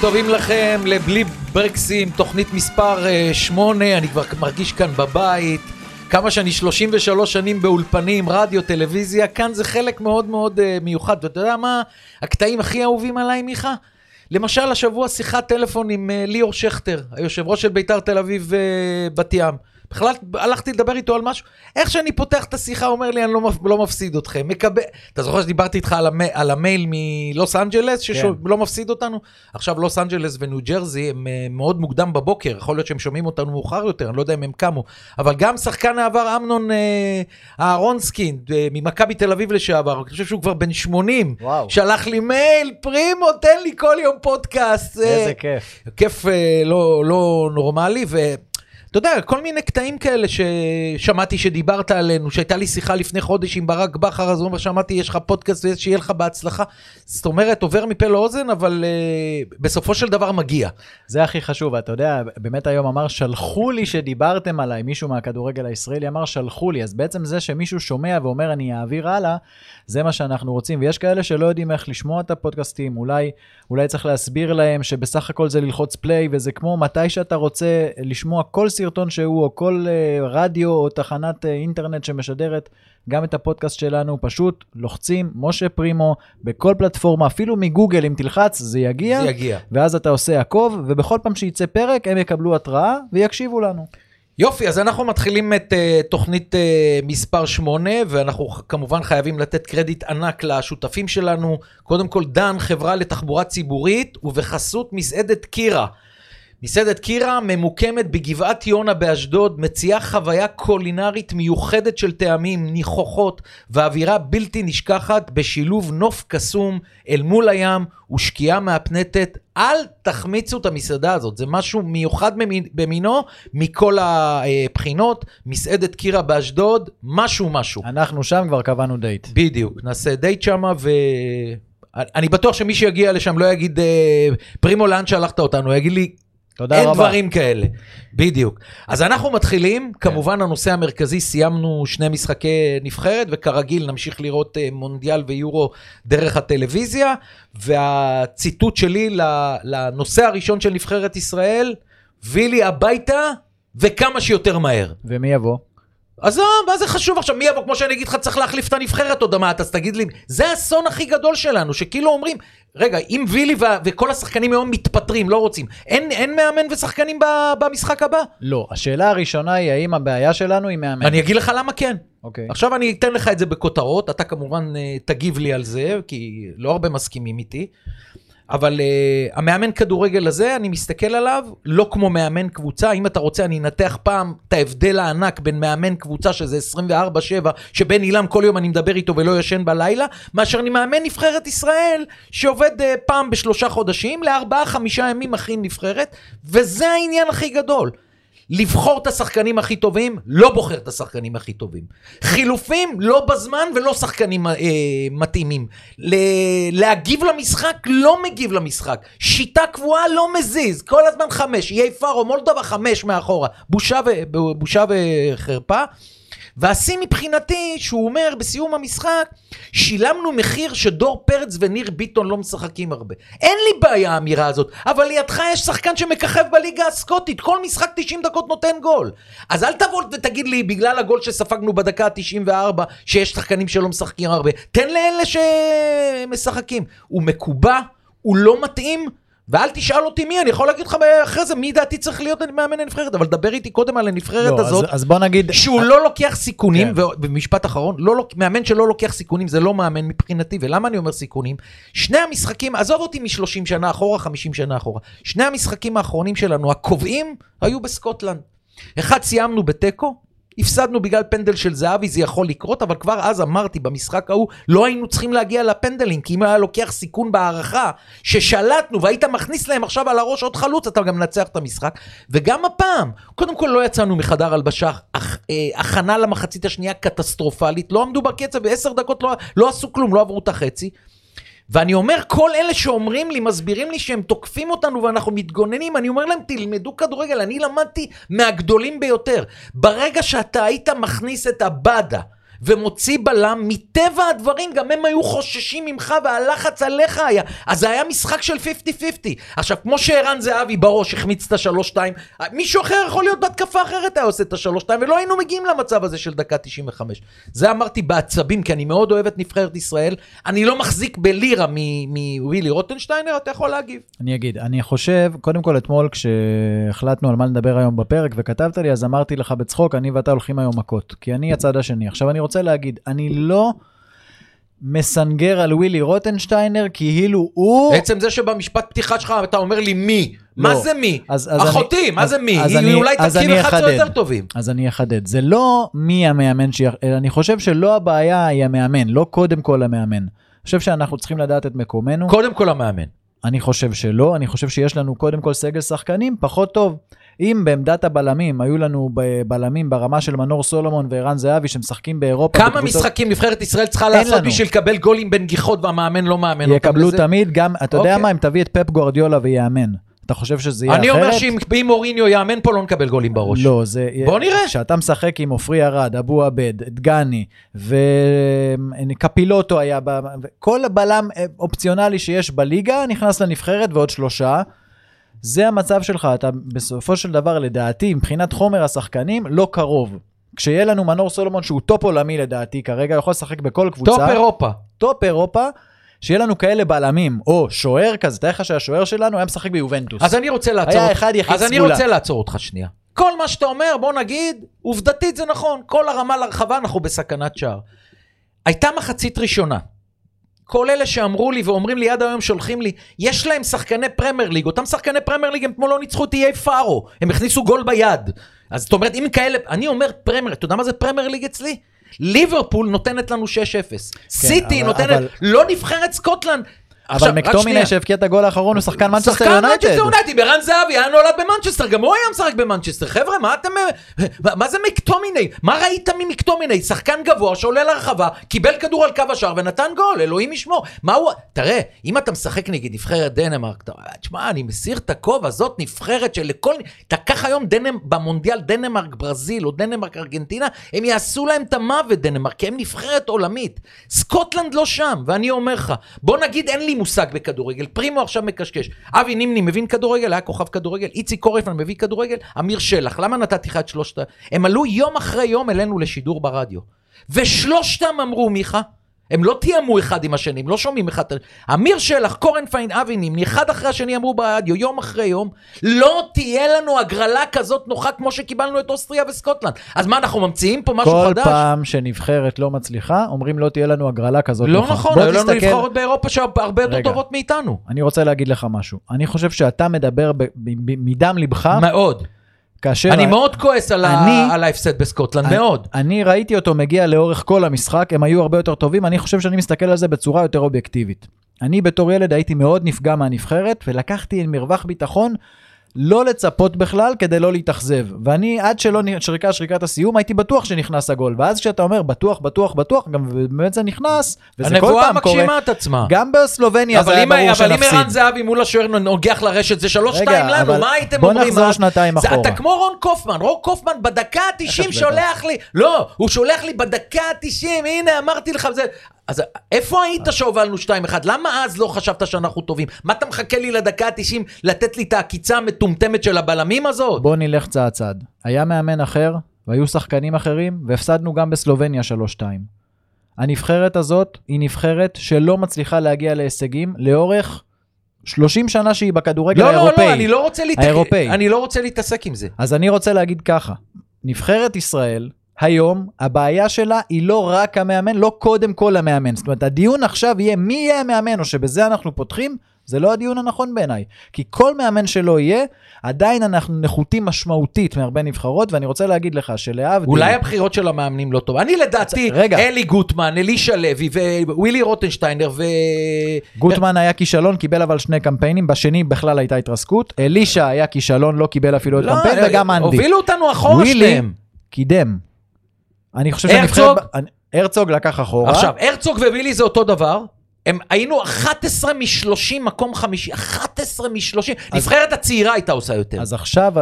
טובים לכם לבלי ברקסים, תוכנית מספר 8, אני כבר מרגיש כאן בבית. כמה שאני 33 שנים באולפנים, רדיו, טלוויזיה, כאן זה חלק מאוד מאוד uh, מיוחד. ואתה יודע מה הקטעים הכי אהובים עליי, מיכה? למשל, השבוע שיחת טלפון עם uh, ליאור שכטר, היושב ראש של בית"ר תל אביב בת ים. בכלל הלכתי לדבר איתו על משהו, איך שאני פותח את השיחה הוא אומר לי אני לא, לא מפסיד אתכם, מקבל, אתה זוכר שדיברתי איתך על, המ... על המייל מלוס אנג'לס שלא כן. לא מפסיד אותנו? עכשיו לוס אנג'לס וניו ג'רזי הם אה, מאוד מוקדם בבוקר, יכול להיות שהם שומעים אותנו מאוחר יותר, אני לא יודע אם הם קמו, אבל גם שחקן העבר אמנון אה, אהרונסקין אה, ממכבי תל אביב לשעבר, אני חושב שהוא כבר בן 80, וואו. שלח לי מייל, פרימו תן לי כל יום פודקאסט. איזה אה, כיף. כיף אה, לא, לא נורמלי. ו... אתה יודע, כל מיני קטעים כאלה ששמעתי שדיברת עלינו, שהייתה לי שיחה לפני חודש עם ברק בכר, אז הוא אומר, שמעתי, יש לך פודקאסט ושיהיה לך בהצלחה. זאת אומרת, עובר מפה לאוזן, אבל uh, בסופו של דבר מגיע. זה הכי חשוב, אתה יודע, באמת היום אמר, שלחו לי שדיברתם עליי, מישהו מהכדורגל הישראלי אמר, שלחו לי, אז בעצם זה שמישהו שומע ואומר, אני אעביר הלאה, זה מה שאנחנו רוצים. ויש כאלה שלא יודעים איך לשמוע את הפודקאסטים, אולי, אולי צריך להסביר להם שבסך הכל זה ללחוץ פליי, וזה כמו מתי שאתה רוצה לשמוע כל סרטון שהוא, או כל uh, רדיו או תחנת uh, אינטרנט שמשדרת גם את הפודקאסט שלנו, פשוט לוחצים משה פרימו בכל פלטפורמה, אפילו מגוגל, אם תלחץ, זה יגיע. זה יגיע. ואז אתה עושה עקוב, ובכל פעם שייצא פרק, הם יקבלו התראה ויקשיבו לנו. יופי, אז אנחנו מתחילים את uh, תוכנית uh, מספר 8, ואנחנו כמובן חייבים לתת קרדיט ענק לשותפים שלנו. קודם כל, דן, חברה לתחבורה ציבורית, ובחסות מסעדת קירה. מסעדת קירה ממוקמת בגבעת יונה באשדוד, מציעה חוויה קולינרית מיוחדת של טעמים, ניחוחות ואווירה בלתי נשכחת בשילוב נוף קסום אל מול הים ושקיעה מהפנטת. אל תחמיצו את המסעדה הזאת, זה משהו מיוחד במינו מכל הבחינות. מסעדת קירה באשדוד, משהו משהו. אנחנו שם כבר קבענו דייט. בדיוק, נעשה דייט שמה ו... אני בטוח שמי שיגיע לשם לא יגיד, אה, פרימו, לאן שלחת אותנו? יגיד לי, תודה אין רבה. אין דברים כאלה, בדיוק. אז אנחנו מתחילים, כן. כמובן הנושא המרכזי, סיימנו שני משחקי נבחרת, וכרגיל נמשיך לראות אה, מונדיאל ויורו דרך הטלוויזיה, והציטוט שלי לנושא הראשון של נבחרת ישראל, וילי הביתה וכמה שיותר מהר. ומי יבוא? עזוב, מה זה חשוב עכשיו? מי יבוא? כמו שאני אגיד לך, צריך להחליף את הנבחרת עוד מעט, אז תגיד לי, זה האסון הכי גדול שלנו, שכאילו אומרים, רגע, אם וילי ו- וכל השחקנים היום מתפטרים, לא רוצים, אין, אין מאמן ושחקנים ב- במשחק הבא? לא, השאלה הראשונה היא האם הבעיה שלנו היא מאמן. אני אגיד לך למה כן. אוקיי. עכשיו אני אתן לך את זה בכותרות, אתה כמובן אה, תגיב לי על זה, כי לא הרבה מסכימים איתי. אבל uh, המאמן כדורגל הזה, אני מסתכל עליו לא כמו מאמן קבוצה. אם אתה רוצה, אני אנתח פעם את ההבדל הענק בין מאמן קבוצה, שזה 24-7, שבן אילם כל יום אני מדבר איתו ולא ישן בלילה, מאשר אני מאמן נבחרת ישראל, שעובד uh, פעם בשלושה חודשים, לארבעה-חמישה ימים מכין נבחרת, וזה העניין הכי גדול. לבחור את השחקנים הכי טובים, לא בוחר את השחקנים הכי טובים. חילופים, לא בזמן ולא שחקנים אה, מתאימים. ל- להגיב למשחק, לא מגיב למשחק. שיטה קבועה, לא מזיז. כל הזמן חמש. יהיה פארו, מולדובה חמש מאחורה. בושה, ו- בושה וחרפה. והשיא מבחינתי, שהוא אומר בסיום המשחק, שילמנו מחיר שדור פרץ וניר ביטון לא משחקים הרבה. אין לי בעיה האמירה הזאת, אבל לידך יש שחקן שמככב בליגה הסקוטית, כל משחק 90 דקות נותן גול. אז אל תבוא ותגיד לי, בגלל הגול שספגנו בדקה ה-94, שיש שחקנים שלא משחקים הרבה, תן לאלה שמשחקים. הוא מקובע, הוא לא מתאים, ואל תשאל אותי מי, אני יכול להגיד לך אחרי זה מי דעתי צריך להיות מאמן הנבחרת, אבל דבר איתי קודם על הנבחרת לא, הזאת. אז, אז בוא נגיד... שהוא לא לוקח סיכונים, כן. ובמשפט אחרון, לא, מאמן שלא לוקח סיכונים זה לא מאמן מבחינתי, ולמה אני אומר סיכונים? שני המשחקים, עזוב אותי מ-30 שנה אחורה, 50 שנה אחורה, שני המשחקים האחרונים שלנו, הקובעים, היו בסקוטלנד. אחד סיימנו בתיקו, הפסדנו בגלל פנדל של זהבי, זה יכול לקרות, אבל כבר אז אמרתי במשחק ההוא, לא היינו צריכים להגיע לפנדלים, כי אם היה לוקח סיכון בהערכה, ששלטנו והיית מכניס להם עכשיו על הראש עוד חלוץ, אתה גם מנצח את המשחק. וגם הפעם, קודם כל לא יצאנו מחדר הלבשה, אך, אה, הכנה למחצית השנייה קטסטרופלית, לא עמדו בקצב, בעשר דקות לא, לא עשו כלום, לא עברו את החצי. ואני אומר, כל אלה שאומרים לי, מסבירים לי שהם תוקפים אותנו ואנחנו מתגוננים, אני אומר להם, תלמדו כדורגל, אני למדתי מהגדולים ביותר. ברגע שאתה היית מכניס את עבדה ומוציא בלם, מטבע הדברים גם הם היו חוששים ממך והלחץ עליך היה. אז זה היה משחק של 50-50. עכשיו, כמו שערן זהבי בראש החמיץ את השלוש-שתיים, מישהו אחר יכול להיות בהתקפה אחרת היה עושה את השלוש-שתיים, ולא היינו מגיעים למצב הזה של דקה 95. זה אמרתי בעצבים, כי אני מאוד אוהב את נבחרת ישראל. אני לא מחזיק בלירה מווילי רוטנשטיינר, אתה יכול להגיב. אני אגיד, אני חושב, קודם כל אתמול כשהחלטנו על מה נדבר היום בפרק וכתבת לי, אז אמרתי לך בצחוק, אני ואתה הולכים היום מכות, כי אני הצד השני. עכשיו אני רוצה להגיד, אני לא מסנגר על ווילי רוטנשטיינר כאילו הוא... עצם זה שבמשפט פתיחה שלך אתה אומר לי מי, מה לא. זה מי? אז- אז אחותי, אני- מה אז- זה מי? אז היא אני- אולי 11 אחדד. יותר טובים. אז אני אחדד, זה לא מי המאמן, ש... אלא אני חושב שלא הבעיה היא המאמן, לא קודם כל המאמן. אני חושב שאנחנו צריכים לדעת את מקומנו. קודם כל המאמן. אני חושב שלא, אני חושב שיש לנו קודם כל סגל שחקנים פחות טוב. אם בעמדת הבלמים היו לנו בלמים ברמה של מנור סולומון וערן זהבי שמשחקים באירופה, כמה בקבוצות- משחקים נבחרת ישראל צריכה לעשות. בשביל לקבל גולים בנגיחות והמאמן לא מאמן אותם יקבלו לזה? תמיד גם, אתה יודע אוקיי. מה, אם תביא את פפ גוארדיולה ויאמן, אתה חושב שזה יהיה אני אחרת? אומר שאם אם מוריניו יאמן פה לא נקבל גולים בראש. לא, זה... בוא נראה. כשאתה משחק עם עופרי ארד, אבו עבד, דגני, וקפילוטו היה, ב... כל בלם אופציונלי שיש בליגה נכנס לנבחרת ועוד שלושה. זה המצב שלך, אתה בסופו של דבר, לדעתי, מבחינת חומר השחקנים, לא קרוב. כשיהיה לנו מנור סולומון שהוא טופ עולמי לדעתי כרגע, יכול לשחק בכל קבוצה. טופ אירופה. טופ אירופה, שיהיה לנו כאלה בלמים, או שוער כזה, תאר לך שהשוער שלנו היה משחק ביובנטוס. אז אני רוצה לעצור היה. אחד יחיד אז אני. רוצה לעצור אותך שנייה. כל מה שאתה אומר, בוא נגיד, עובדתית זה נכון. כל הרמה לרחבה, אנחנו בסכנת שער. הייתה מחצית ראשונה. כל אלה שאמרו לי ואומרים לי עד היום שולחים לי, יש להם שחקני פרמייר ליג, אותם שחקני פרמייר ליג הם אתמול לא ניצחו את איי פארו, הם הכניסו גול ביד. אז זאת אומרת, אם כאלה, אני אומר פרמייר, אתה יודע מה זה פרמייר ליג אצלי? ליברפול נותנת לנו 6-0. סיטי אבל- נותנת, אבל- לא נבחרת סקוטלנד. אבל מקטומיני שנייה. שהבקיע את הגול האחרון הוא שחקן מנצ'סטר שחקן יונייטד. מנצ'סטר יונייטד, ערן זהבי היה נולד במנצ'סטר, גם הוא היה משחק במנצ'סטר. חבר'ה, מה אתם... מה- זה מקטומיני? מה ראית ממקטומיני? שחקן גבוה שעולה לרחבה, קיבל כדור על קו השער ונתן גול, אלוהים ישמור. מה הוא... תראה, אם אתה משחק נגד נבחרת דנמרק. תשמע, אני מסיר את הכובע, זאת נבחרת שלכל... תקח היום דנמ... במונדיאל דנמרק ברזיל או דנמרק ארגנטינה, הם יעשו להם את המוות דנמרק, כי הם נבחרת עולמית. סקוטלנד לא שם, ואני אומר לך, בוא נגיד אין לי מושג בכדורגל, פרימו עכשיו מקשקש. אבי נימני מבין כדורגל, היה כוכב כדורגל, איציק קורנפיין מבין כדורגל, אמיר שלח, למה נתתי לך את שלושת. הם עלו יום אחרי יום אלינו לשידור ברדיו. ושלושתם אמרו, מיכה, הם לא תיאמו אחד עם השני, הם לא שומעים אחד. אמיר שלח, קורנפיין, אבי נימני, אחד אחרי השני אמרו ברדיו, יום אחרי יום, לא תהיה לנו הגרלה כזאת נוחה כמו שקיבלנו את אוסטריה וסקוטלנד. אז מה, אנחנו ממציאים פה משהו כל חדש? פעם שנבחרת לא מצליחה, אומרים לא תהיה לנו הגרלה כזאת לא נוחה. נכון, בוא היו לנו תסתכל- נבחרות באירופה שהרבה יותר. טובות מאיתנו. אני רוצה להגיד לך משהו. אני חושב שאתה מדבר ב- מדם ליבך, מאוד. כאשר... אני מאוד כועס על ה- אני- על ההפסד בסקוטלנד, אני- מאוד. אני ראיתי אותו מגיע לאורך כל המשחק, הם היו הרבה יותר טובים, אני חושב שאני מסתכל על זה בצורה יותר אובייקטיבית. אני בתור ילד הייתי מאוד נפגע מהנבחרת, ולקחתי מרווח ביטחון לא לצפות בכלל כדי לא להתאכזב. ואני, עד שלא שריקה שריקת הסיום, הייתי בטוח שנכנס הגול. ואז כשאתה אומר בטוח, בטוח, בטוח, גם באמת זה נכנס, וזה כל הנבואה פעם קורה. מגשימה את עצמה. גם בסלובניה זה היה ברור אבל אם שנפסיד. ערן זהבי מול השוער נוגח לרשת זה שלוש רגע, שתיים לנו, אבל מה הייתם בוא אומרים? נחזור אז? שנתיים אחורה. אתה כמו רון קופמן, רון קופמן בדקה ה-90 תכף שולח לי, לא, הוא שולח לי בדקה ה-90, הנה אמרתי לך זה. אז איפה היית שהובלנו 2-1? למה אז לא חשבת שאנחנו טובים? מה אתה מחכה לי לדקה ה-90 לתת לי את העקיצה המטומטמת של הבלמים הזאת? בוא נלך צעד צעד. היה מאמן אחר, והיו שחקנים אחרים, והפסדנו גם בסלובניה 3-2. הנבחרת הזאת היא נבחרת שלא מצליחה להגיע להישגים לאורך 30 שנה שהיא בכדורגל לא, לא, האירופאי. לא, אני לא רוצה להתעסק, האירופאי. אני לא רוצה להתעסק עם זה. אז אני רוצה להגיד ככה, נבחרת ישראל, היום, הבעיה שלה היא לא רק המאמן, לא קודם כל המאמן. זאת אומרת, הדיון עכשיו יהיה מי יהיה המאמן, או שבזה אנחנו פותחים, זה לא הדיון הנכון בעיניי. כי כל מאמן שלא יהיה, עדיין אנחנו נחותים משמעותית מהרבה נבחרות, ואני רוצה להגיד לך שלהבדיל... אולי הבחירות של המאמנים לא טוב. אני לדעתי, רגע. אלי גוטמן, אלישע לוי ווילי רוטנשטיינר ו... גוטמן היה כישלון, קיבל אבל שני קמפיינים, בשני בכלל הייתה התרסקות. אלישע היה כישלון, לא קיבל אפילו את לא, קמפיין, וגם אנדי. הובילו אותנו אחורה שניהם. קידם. אני חושב? שהנבחרת... הרצוג לקח אחורה. עכשיו, הרצוג ווילי זה אותו דבר. הם היינו 11 מ-30 מקום חמישי, 11 מ-30, נבחרת הצעירה הייתה עושה יותר. אז עכשיו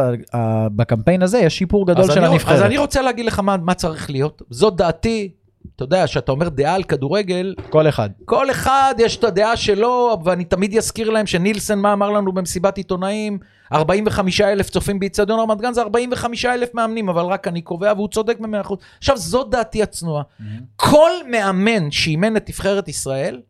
בקמפיין הזה יש שיפור גדול של אני, הנבחרת. אז אני רוצה להגיד לך מה, מה צריך להיות. זאת דעתי, אתה יודע, כשאתה אומר דעה על כדורגל, כל אחד. כל אחד יש את הדעה שלו, ואני תמיד אזכיר להם שנילסן, מה אמר לנו במסיבת עיתונאים? 45 אלף צופים באיצטדיון רמת גן זה 45 אלף מאמנים, אבל רק אני קובע, והוא צודק במאה אחוז. עכשיו, זאת דעתי הצנועה. כל מאמן שאימן את נבחרת ישראל,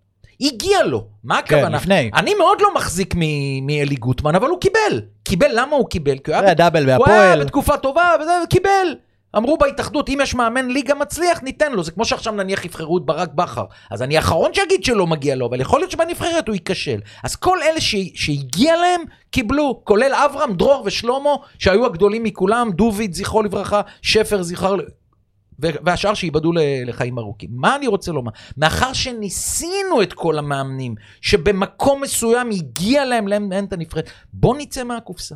הגיע לו. מה כן, הכוונה? לפני. אני מאוד לא מחזיק מאלי גוטמן, אבל הוא קיבל. קיבל, למה הוא קיבל? כי הוא היה דאבל הוא היה. בתקופה טובה, וזה, וקיבל. אמרו בהתאחדות, אם יש מאמן ליגה מצליח, ניתן לו. זה כמו שעכשיו נניח יבחרו את ברק בכר. אז אני האחרון שיגיד שלא מגיע לו, אבל יכול להיות שבנבחרת הוא ייכשל. אז כל אלה ש... שהגיע להם, קיבלו, כולל אברהם, דרור ושלמה, שהיו הגדולים מכולם, דוביד, זכרו לברכה, שפר, זכר... והשאר שייבדלו ל- לחיים ארוכים. מה אני רוצה לומר? מאחר שניסינו את כל המאמנים, שבמקום מסוים הגיע להם לאמן את הנבחרת, בוא נצא מהקופסה.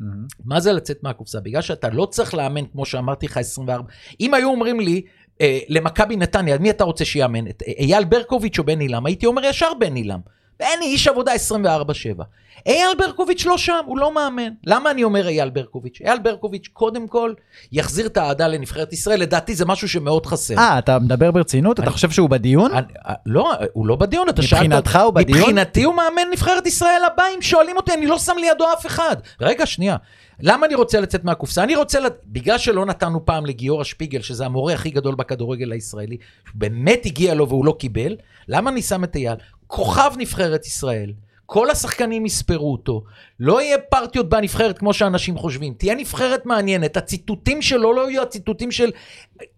מהמם. מה זה לצאת מהקופסה? בגלל שאתה לא צריך לאמן, כמו שאמרתי לך, 24. אם היו אומרים לי, אה, למכבי נתניה, מי אתה רוצה שיאמן? את אה, אייל ברקוביץ' או בן עילם? הייתי אומר ישר בן עילם. בני איש עבודה 24-7. אייל ברקוביץ' לא שם, הוא לא מאמן. למה אני אומר אייל ברקוביץ'? אייל ברקוביץ', קודם כל, יחזיר את האהדה לנבחרת ישראל, לדעתי זה משהו שמאוד חסר. אה, אתה מדבר ברצינות? אתה אני- חושב שהוא בדיון? אני, אה, לא, הוא לא בדיון, אתה שאלת... מבחינתך הוא בדיון? מבחינתי הוא מאמן נבחרת ישראל הבא, אם שואלים אותי, אני לא שם לידו אף אחד. רגע, שנייה. למה אני רוצה לצאת מהקופסה? אני רוצה, לת... בגלל שלא נתנו פעם לגיורא שפיגל, שזה המורה הכי גדול בכדורגל הישראלי, באמת הגיע לו והוא לא קיבל, למה אני שם את אייל? כוכב נבחרת ישראל. כל השחקנים יספרו אותו, לא יהיה פרטיות בנבחרת כמו שאנשים חושבים, תהיה נבחרת מעניינת, הציטוטים שלו לא יהיו הציטוטים של,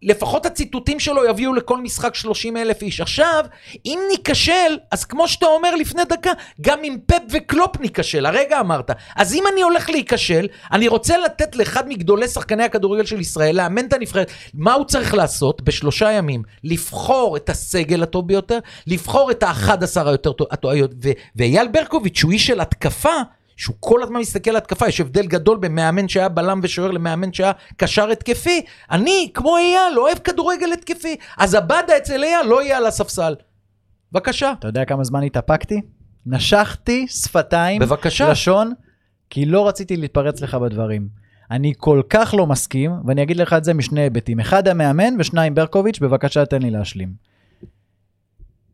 לפחות הציטוטים שלו יביאו לכל משחק 30 אלף איש. עכשיו, אם ניכשל, אז כמו שאתה אומר לפני דקה, גם עם פפ וקלופ ניכשל, הרגע אמרת. אז אם אני הולך להיכשל, אני רוצה לתת לאחד מגדולי שחקני הכדורגל של ישראל, לאמן את הנבחרת, מה הוא צריך לעשות בשלושה ימים? לבחור את הסגל הטוב ביותר, לבחור את ה-11 היותר טוב, ואייל ברקוביץ', שהוא איש של התקפה, שהוא כל הזמן מסתכל על התקפה, יש הבדל גדול בין מאמן שהיה בלם ושוער למאמן שהיה קשר התקפי. אני, כמו אייל, אוהב כדורגל התקפי. אז הבאדה אצל אייל לא יהיה על הספסל. בבקשה. אתה יודע כמה זמן התאפקתי? נשכתי שפתיים, בבקשה. לשון, כי לא רציתי להתפרץ לך בדברים. אני כל כך לא מסכים, ואני אגיד לך את זה משני היבטים. אחד המאמן ושניים ברקוביץ', בבקשה תן לי להשלים.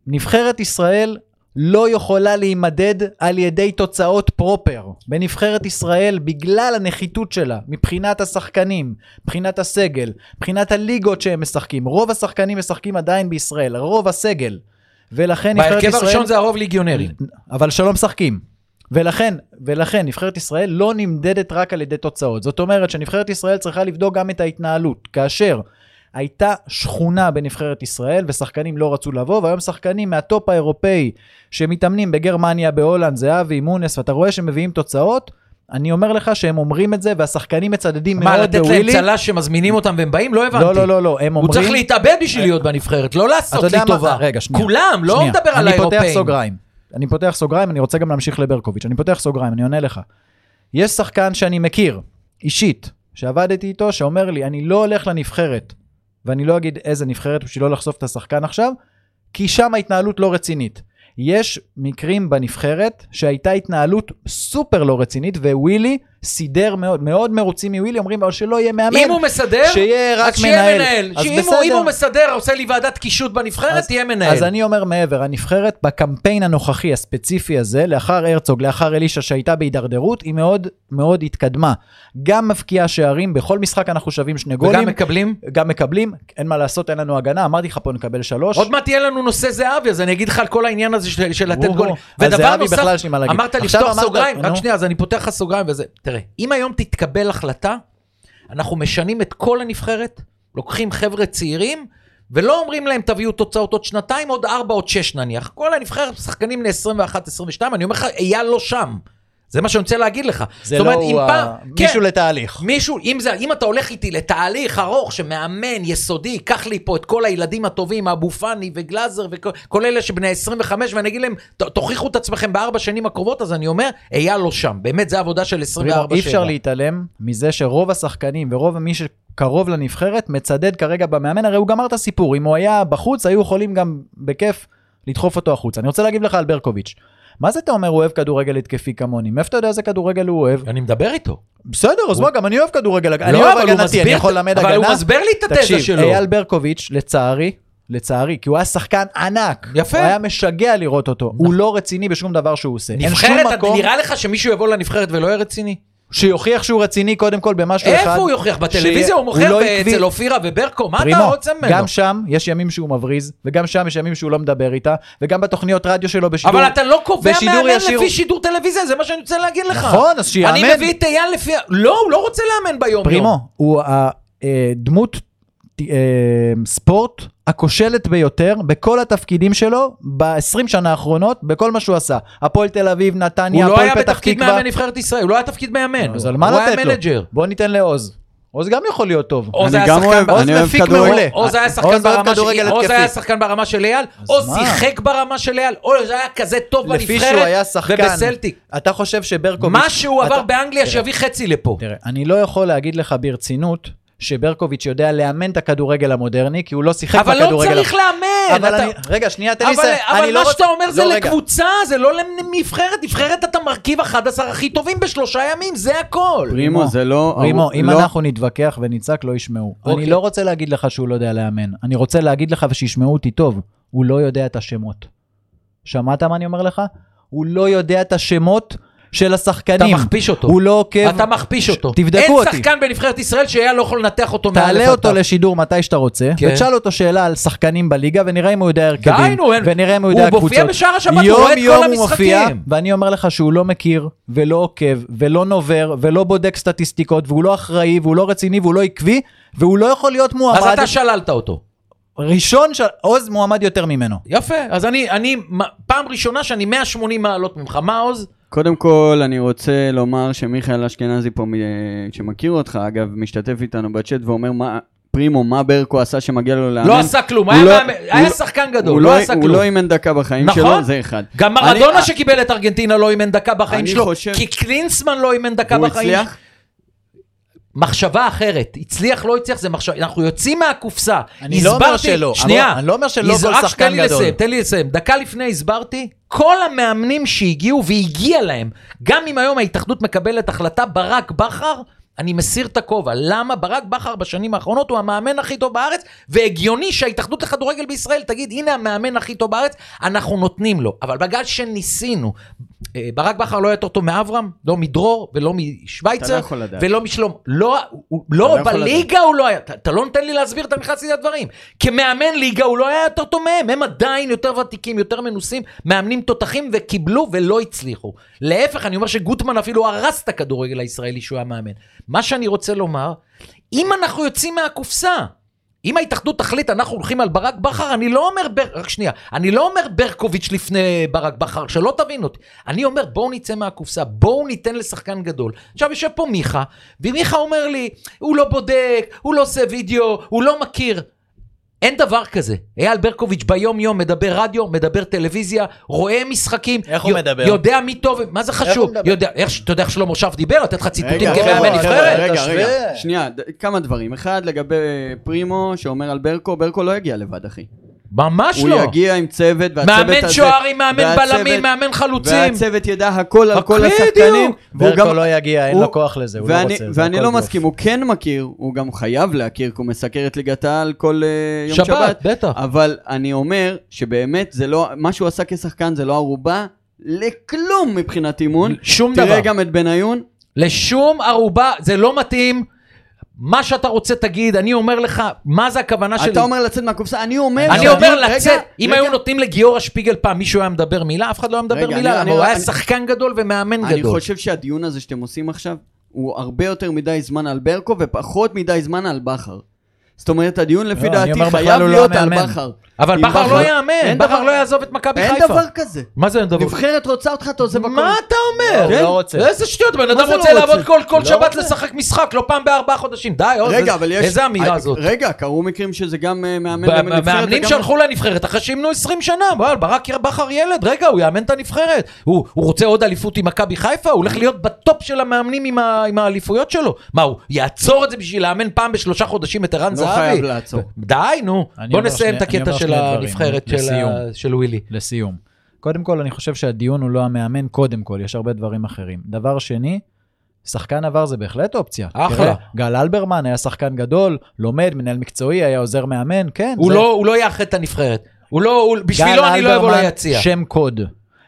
נבחרת ישראל לא יכולה להימדד על ידי תוצאות פרופר. בנבחרת ישראל, בגלל הנחיתות שלה, מבחינת השחקנים, מבחינת הסגל, מבחינת הליגות שהם משחקים, רוב השחקנים משחקים עדיין בישראל, רוב הסגל. ולכן נבחרת בהרכב ישראל... הראשון זה הרוב ליגיונרים. אבל שלא משחקים. ולכן, ולכן נבחרת ישראל לא נמדדת רק על ידי תוצאות. זאת אומרת שנבחרת ישראל צריכה לבדוק גם את ההתנהלות. כאשר הייתה שכונה בנבחרת ישראל ושחקנים לא רצו לבוא, והיום שחקנים מהטופ האירופאי שמתאמנים בגרמניה, בהולנד, זהבי, מונס, ואתה רואה שהם מביאים תוצאות, אני אומר לך שהם אומרים את זה והשחקנים מצדדים מה, מאוד לתת להם בווילי. צל"ש שמזמינים אותם והם באים? לא הבנתי. לא, לא, לא, לא, הם הוא אומרים... צריך להתאבד בשביל להיות בנבחרת, לא לעשות לי מה? טובה. רגע, שנייה. כולם, לא. מדבר על אני פותח האירופאים. סוגריים. אני פותח סוגריים, אני רוצה גם להמשיך לברקוביץ'. אני פותח סוגריים, אני עונה לך. יש שחקן שאני מכיר, אישית, שעבדתי איתו, שאומר לי, אני לא הולך לנבחרת, ואני לא אגיד איזה נבחרת בשביל לא לחשוף את השחקן עכשיו, כי שם ההתנהלות לא רצינית. יש מקרים בנבחרת שהייתה התנהלות סופר לא רצינית, ווילי סידר מאוד, מאוד מרוצים מווילי, אומרים לו שלא יהיה מאמן, אם הוא מסדר, שיהיה רק אז שיהיה מנהל. מנהל. אז שאם הוא- בסדר. אם הוא מסדר, עושה לי ועדת קישוט בנבחרת, אז- תהיה מנהל. אז אני אומר מעבר, הנבחרת בקמפיין הנוכחי הספציפי הזה, לאחר הרצוג, לאחר אלישע שהייתה בהידרדרות, היא מאוד מאוד התקדמה. גם מבקיעה שערים, בכל משחק אנחנו שווים שני גולים. וגם מקבלים. גם מקבלים, אין מה לעשות, אין לנו הגנה, אמרתי לך פה נקבל שלוש. עוד מעט יהיה לנו נושא זהבי, אז אני אגיד לך על כל העניין הזה של של לתת גולים. ודבר נוסף. אמרת לפתוח סוגריים, רק. שנייה, אז אני פותח לך סוגריים וזה. תראה, אם היום תתקבל החלטה, אנחנו משנים את כל הנבחרת, לוקחים חבר'ה צעירים, ולא אומרים להם תביאו תוצאות עוד שנתיים, עוד ארבע, עוד שש נניח. כל הנבחרת שחקנים ל-21-22, אני אומר לך, אייל לא שם. זה מה שאני רוצה להגיד לך. זה זאת לא אומרת, אם ה- פעם- מישהו כן. לתהליך. מישהו, אם, זה, אם אתה הולך איתי לתהליך ארוך שמאמן יסודי, קח לי פה את כל הילדים הטובים, אבו פאני וגלאזר וכל כל אלה שבני 25, ואני אגיד להם, "ת- תוכיחו את עצמכם בארבע שנים הקרובות, אז אני אומר, אייל לא שם. באמת, זה עבודה של 24 אי אפשר להתעלם מזה שרוב השחקנים ורוב מי שקרוב לנבחרת מצדד כרגע במאמן, הרי הוא גמר את הסיפור, אם הוא היה בחוץ היו יכולים גם בכיף לדחוף אותו החוצה. אני רוצה להגיד לך על ברקוביץ', מה זה אתה אומר הוא אוהב כדורגל התקפי כמוני? מאיפה אתה יודע איזה כדורגל הוא אוהב? אני מדבר איתו. בסדר, אז מה, גם אני אוהב כדורגל, אני לא, אוהב אבל הוא הגנתי, אני יכול ללמד אבל הוא הגנה. מסביר לי את התזה תקשיב, שלו. אייל ברקוביץ', לצערי, לצערי, כי הוא היה שחקן ענק. יפה. הוא היה משגע לראות אותו. הוא לא רציני בשום דבר שהוא עושה. נבחרת, נראה לך שמישהו יבוא לנבחרת ולא יהיה רציני? שיוכיח שהוא רציני קודם כל במשהו אחד. איפה הוא יוכיח? בטלוויזיה הוא מוכר לא. אצל אופירה וברקו? מה אתה פרימו, רוצה ממנו? גם שם יש ימים שהוא מבריז, וגם שם יש ימים שהוא לא מדבר איתה, וגם בתוכניות רדיו שלו בשידור... אבל אתה לא קובע מאמן ישיר- לפי שידור טלוויזיה, זה מה שאני רוצה להגיד לך. נכון, אז שיאמן. אני מביא את אייל לפי... לא, הוא לא רוצה לאמן ביום יום. פרימו, הוא הדמות ספורט הכושלת ביותר בכל התפקידים שלו ב-20 שנה האחרונות, בכל מה שהוא עשה. הפועל תל אביב, נתניה, הוא לא הפועל היה פתח בתפקיד תקווה. מאמן נבחרת ישראל, הוא לא היה תפקיד מאמן. אז על מה הוא לתת היה לו? מנג'ר. בוא ניתן לעוז. עוז גם יכול להיות טוב. עוז היה גם שחקן- עוז מפיק. מעולה. עוז היה שחקן ברמה עוז היה. שחקן ברמה של אייל, אז עוז? שיחק ברמה של אייל, עוז היה כזה טוב בנבחרת היה. ובסלטיק. אתה חושב שברקוביץ'... מה שהוא עבר באנגליה שיביא חצי לפה. תראה, אני לא יכול להגיד לך ברצינות שברקוביץ' יודע לאמן את הכדורגל המודרני, כי הוא לא שיחק אבל בכדורגל... לא צריך לאמן. אבל אתה- אני... רגע, שנייה, תן לי אבל, לסיים. אבל אני לא מה רוצ- שאתה אומר זה לא, רגע. לקבוצה, זה לא לנבחרת. נבחרת אתה מרכיב 11 הכי טובים בשלושה ימים, זה הכל. פרימו זה לא... רימו, אם לא- אנחנו נתווכח ונצעק, לא ישמעו. אוקיי. אני לא רוצה להגיד לך שהוא לא יודע לאמן. אני רוצה להגיד לך ושישמעו אותי טוב. הוא לא יודע את השמות. שמעת מה אני אומר לך? הוא לא יודע את השמות של אתה השחקנים. מכפיש אותו. הוא לא עוקב. אתה מכפיש אותו. תבדקו אין אותי. שחקן בנבחרת ישראל שהיה לא יכול לנתח אותו מאלף תעלה עד אותו תו. לשידור מתי שאתה רוצה, כן. ותשאל אותו שאלה על שחקנים בליגה, ונראה אם הוא יודע הרכבים, די, נו, אין- ונראה אם הוא הוא יודע מופיע קבוצות. בשער השבת, הוא רואה את כל יום הוא מופיע, המשחקים. ואני אומר לך שהוא לא מכיר, ולא עוקב, ולא נובר, ולא בודק סטטיסטיקות, והוא לא אחראי, והוא לא רציני, והוא לא עקבי, והוא לא יכול להיות אז מועמד אתה שללת אותו. ראשון, של... עוז מועמד יותר ממנו. יפה, אז אני, אני, פעם ראשונה שאני 180 מעלות ממך, מה עוז? קודם כל, אני רוצה לומר שמיכאל אשכנזי פה, שמכיר אותך, אגב, משתתף איתנו בצ'אט ואומר, מה, פרימו, מה ברקו עשה שמגיע לו לאמן? לא עשה כלום, הוא היה, לא- מאמן- הוא היה לא- שחקן גדול, הוא לא לא- עשה הוא כלום. לא אימן דקה בחיים נכון. שלו, זה אחד. גם אני- מרדונה שקיבל את ארגנטינה לא אימן דקה בחיים אני שלו, חושב- כי קלינסמן לא אימן דקה הוא בחיים. הצליח? מחשבה אחרת, הצליח לא הצליח זה מחשבה, אנחנו יוצאים מהקופסה. אני לא אומר הסברתי- שלא, שנייה, אני לא אומר שלא כל שחקן תן לי גדול. לסיים, תן לי לסיים, דקה לפני הסברתי, כל המאמנים שהגיעו והגיע להם, גם אם היום ההתאחדות מקבלת החלטה, ברק בכר, אני מסיר את הכובע, למה ברק בכר בשנים האחרונות הוא המאמן הכי טוב בארץ, והגיוני שההתאחדות לכדורגל בישראל תגיד, הנה המאמן הכי טוב בארץ, אנחנו נותנים לו. אבל בגלל שניסינו, אה, ברק בכר לא היה יותר טוב מאברהם, לא מדרור ולא משוויצר, לא. ולא משלום. לא, הוא, לא, לא בליגה הוא לא היה, אתה, אתה לא נותן לי להסביר, אתה נכנס לי לדברים. כמאמן ליגה הוא לא היה יותר טוב מהם, הם עדיין יותר ותיקים, יותר מנוסים, מאמנים תותחים וקיבלו ולא הצליחו. להפך, אני אומר שגוטמן אפילו הרס את הכדורגל הישראלי שהוא היה מאמן. מה שאני רוצה לומר, אם אנחנו יוצאים מהקופסה, אם ההתאחדות תחליט אנחנו הולכים על ברק בכר, אני לא אומר, בר... רק שנייה, אני לא אומר ברקוביץ' לפני ברק בכר, שלא תבין אותי. אני אומר בואו נצא מהקופסה, בואו ניתן לשחקן גדול. עכשיו יושב פה מיכה, ומיכה אומר לי, הוא לא בודק, הוא לא עושה וידאו, הוא לא מכיר. אין דבר כזה. אייל ברקוביץ' ביום יום מדבר רדיו, מדבר טלוויזיה, רואה משחקים. איך הוא מדבר? יודע מי טוב, מה זה חשוב? מדבר? יודע, איך, אתה יודע איך שלמה שף דיבר? לתת לך ציטוטים כמאמן נבחרת? רגע. רגע, שנייה, ד- כמה דברים. אחד, לגבי פרימו, שאומר על ברקו, ברקו לא יגיע לבד, אחי. ממש הוא לא. יגיע עם צוות, והצוות הזה... מאמן שוערים, מאמן והצוות- בלמים, מאמן חלוצים. והצוות ידע הכל על כל. השחקנים. והוא ברקו גם- לא יגיע, אין הוא- לו כוח לזה, הוא לא ואני, רוצה. זה ואני לא בלוף. מסכים, הוא כן מכיר, הוא גם חייב להכיר, כי הוא מסקר את ליגת העל כל אה, יום שבת, שבת. בטח. אבל אני אומר שבאמת זה לא, מה שהוא עשה כשחקן זה לא ערובה לכלום מבחינת אימון. שום תראה דבר. גם את בניון, לשום ערובה, זה לא מתאים. מה שאתה רוצה תגיד, אני אומר לך, מה זה הכוונה שלי? אתה אומר לצאת מהקופסה, אני אומר... אני אומר רגע, לצאת, אם רגע. היו נותנים לגיורא שפיגל פעם, מישהו היה מדבר מילה? אף אחד לא היה מדבר רגע, מילה, אני- אני- הוא היה אני- שחקן גדול ומאמן אני גדול. חושב שהדיון הזה שאתם עושים עכשיו, הוא הרבה יותר מדי זמן על ברקו ופחות מדי זמן על בכר. זאת אומרת, הדיון לפי לא, אני דעתי חייב לא להיות על המאמן. בכר. אבל בכר לא יאמן, אין בכר דבר- לא יעזוב את מכבי אין חיפה. דבר כזה. מה זה אין דבר? נבחרת רוצה אותך, אתה עוזב הכל. מה אתה אומר? הוא לא רוצה. איזה שטויות, בן אדם זה רוצה לא לעבוד? כל כל לא שבת. לשחק משחק, לא פעם בארבעה חודשים. די, עוד, איזה- אבל יש... איזה אמירה אה, זאת? רגע, קרו מקרים שזה גם אה, מאמן לנבחרת מאמנים שהלכו לנבחרת אחרי שימנו 20 שנה, ברק בכר ילד, רגע, הוא יאמן את הנבחרת. הוא הוא רוצה עוד אליפות עם מכבי חיפה? הוא הולך להיות בטופ של המאמנים עם האליפויות שלו. מה, הוא יעצור את זה בשביל לאמן פעם בשלושה חודשים את ערן לא זהבי? חייב לעצור. די, נו. אני בוא נסיים את הקטע אומר של הנבחרת של. ה- של ווילי. לסיום. קודם כל, אני חושב שהדיון הוא לא המאמן, קודם כל, יש הרבה דברים אחרים. דבר שני, שחקן עבר זה בהחלט אופציה. אחלה. תראה, גל אלברמן היה שחקן גדול, לומד, מנהל מקצועי, היה עוזר מאמן, כן. הוא זה- לא, הוא לא יאחד את הנבחרת. הוא לא, הוא, בשבילו אני לא אבוא ליציע. שם קוד.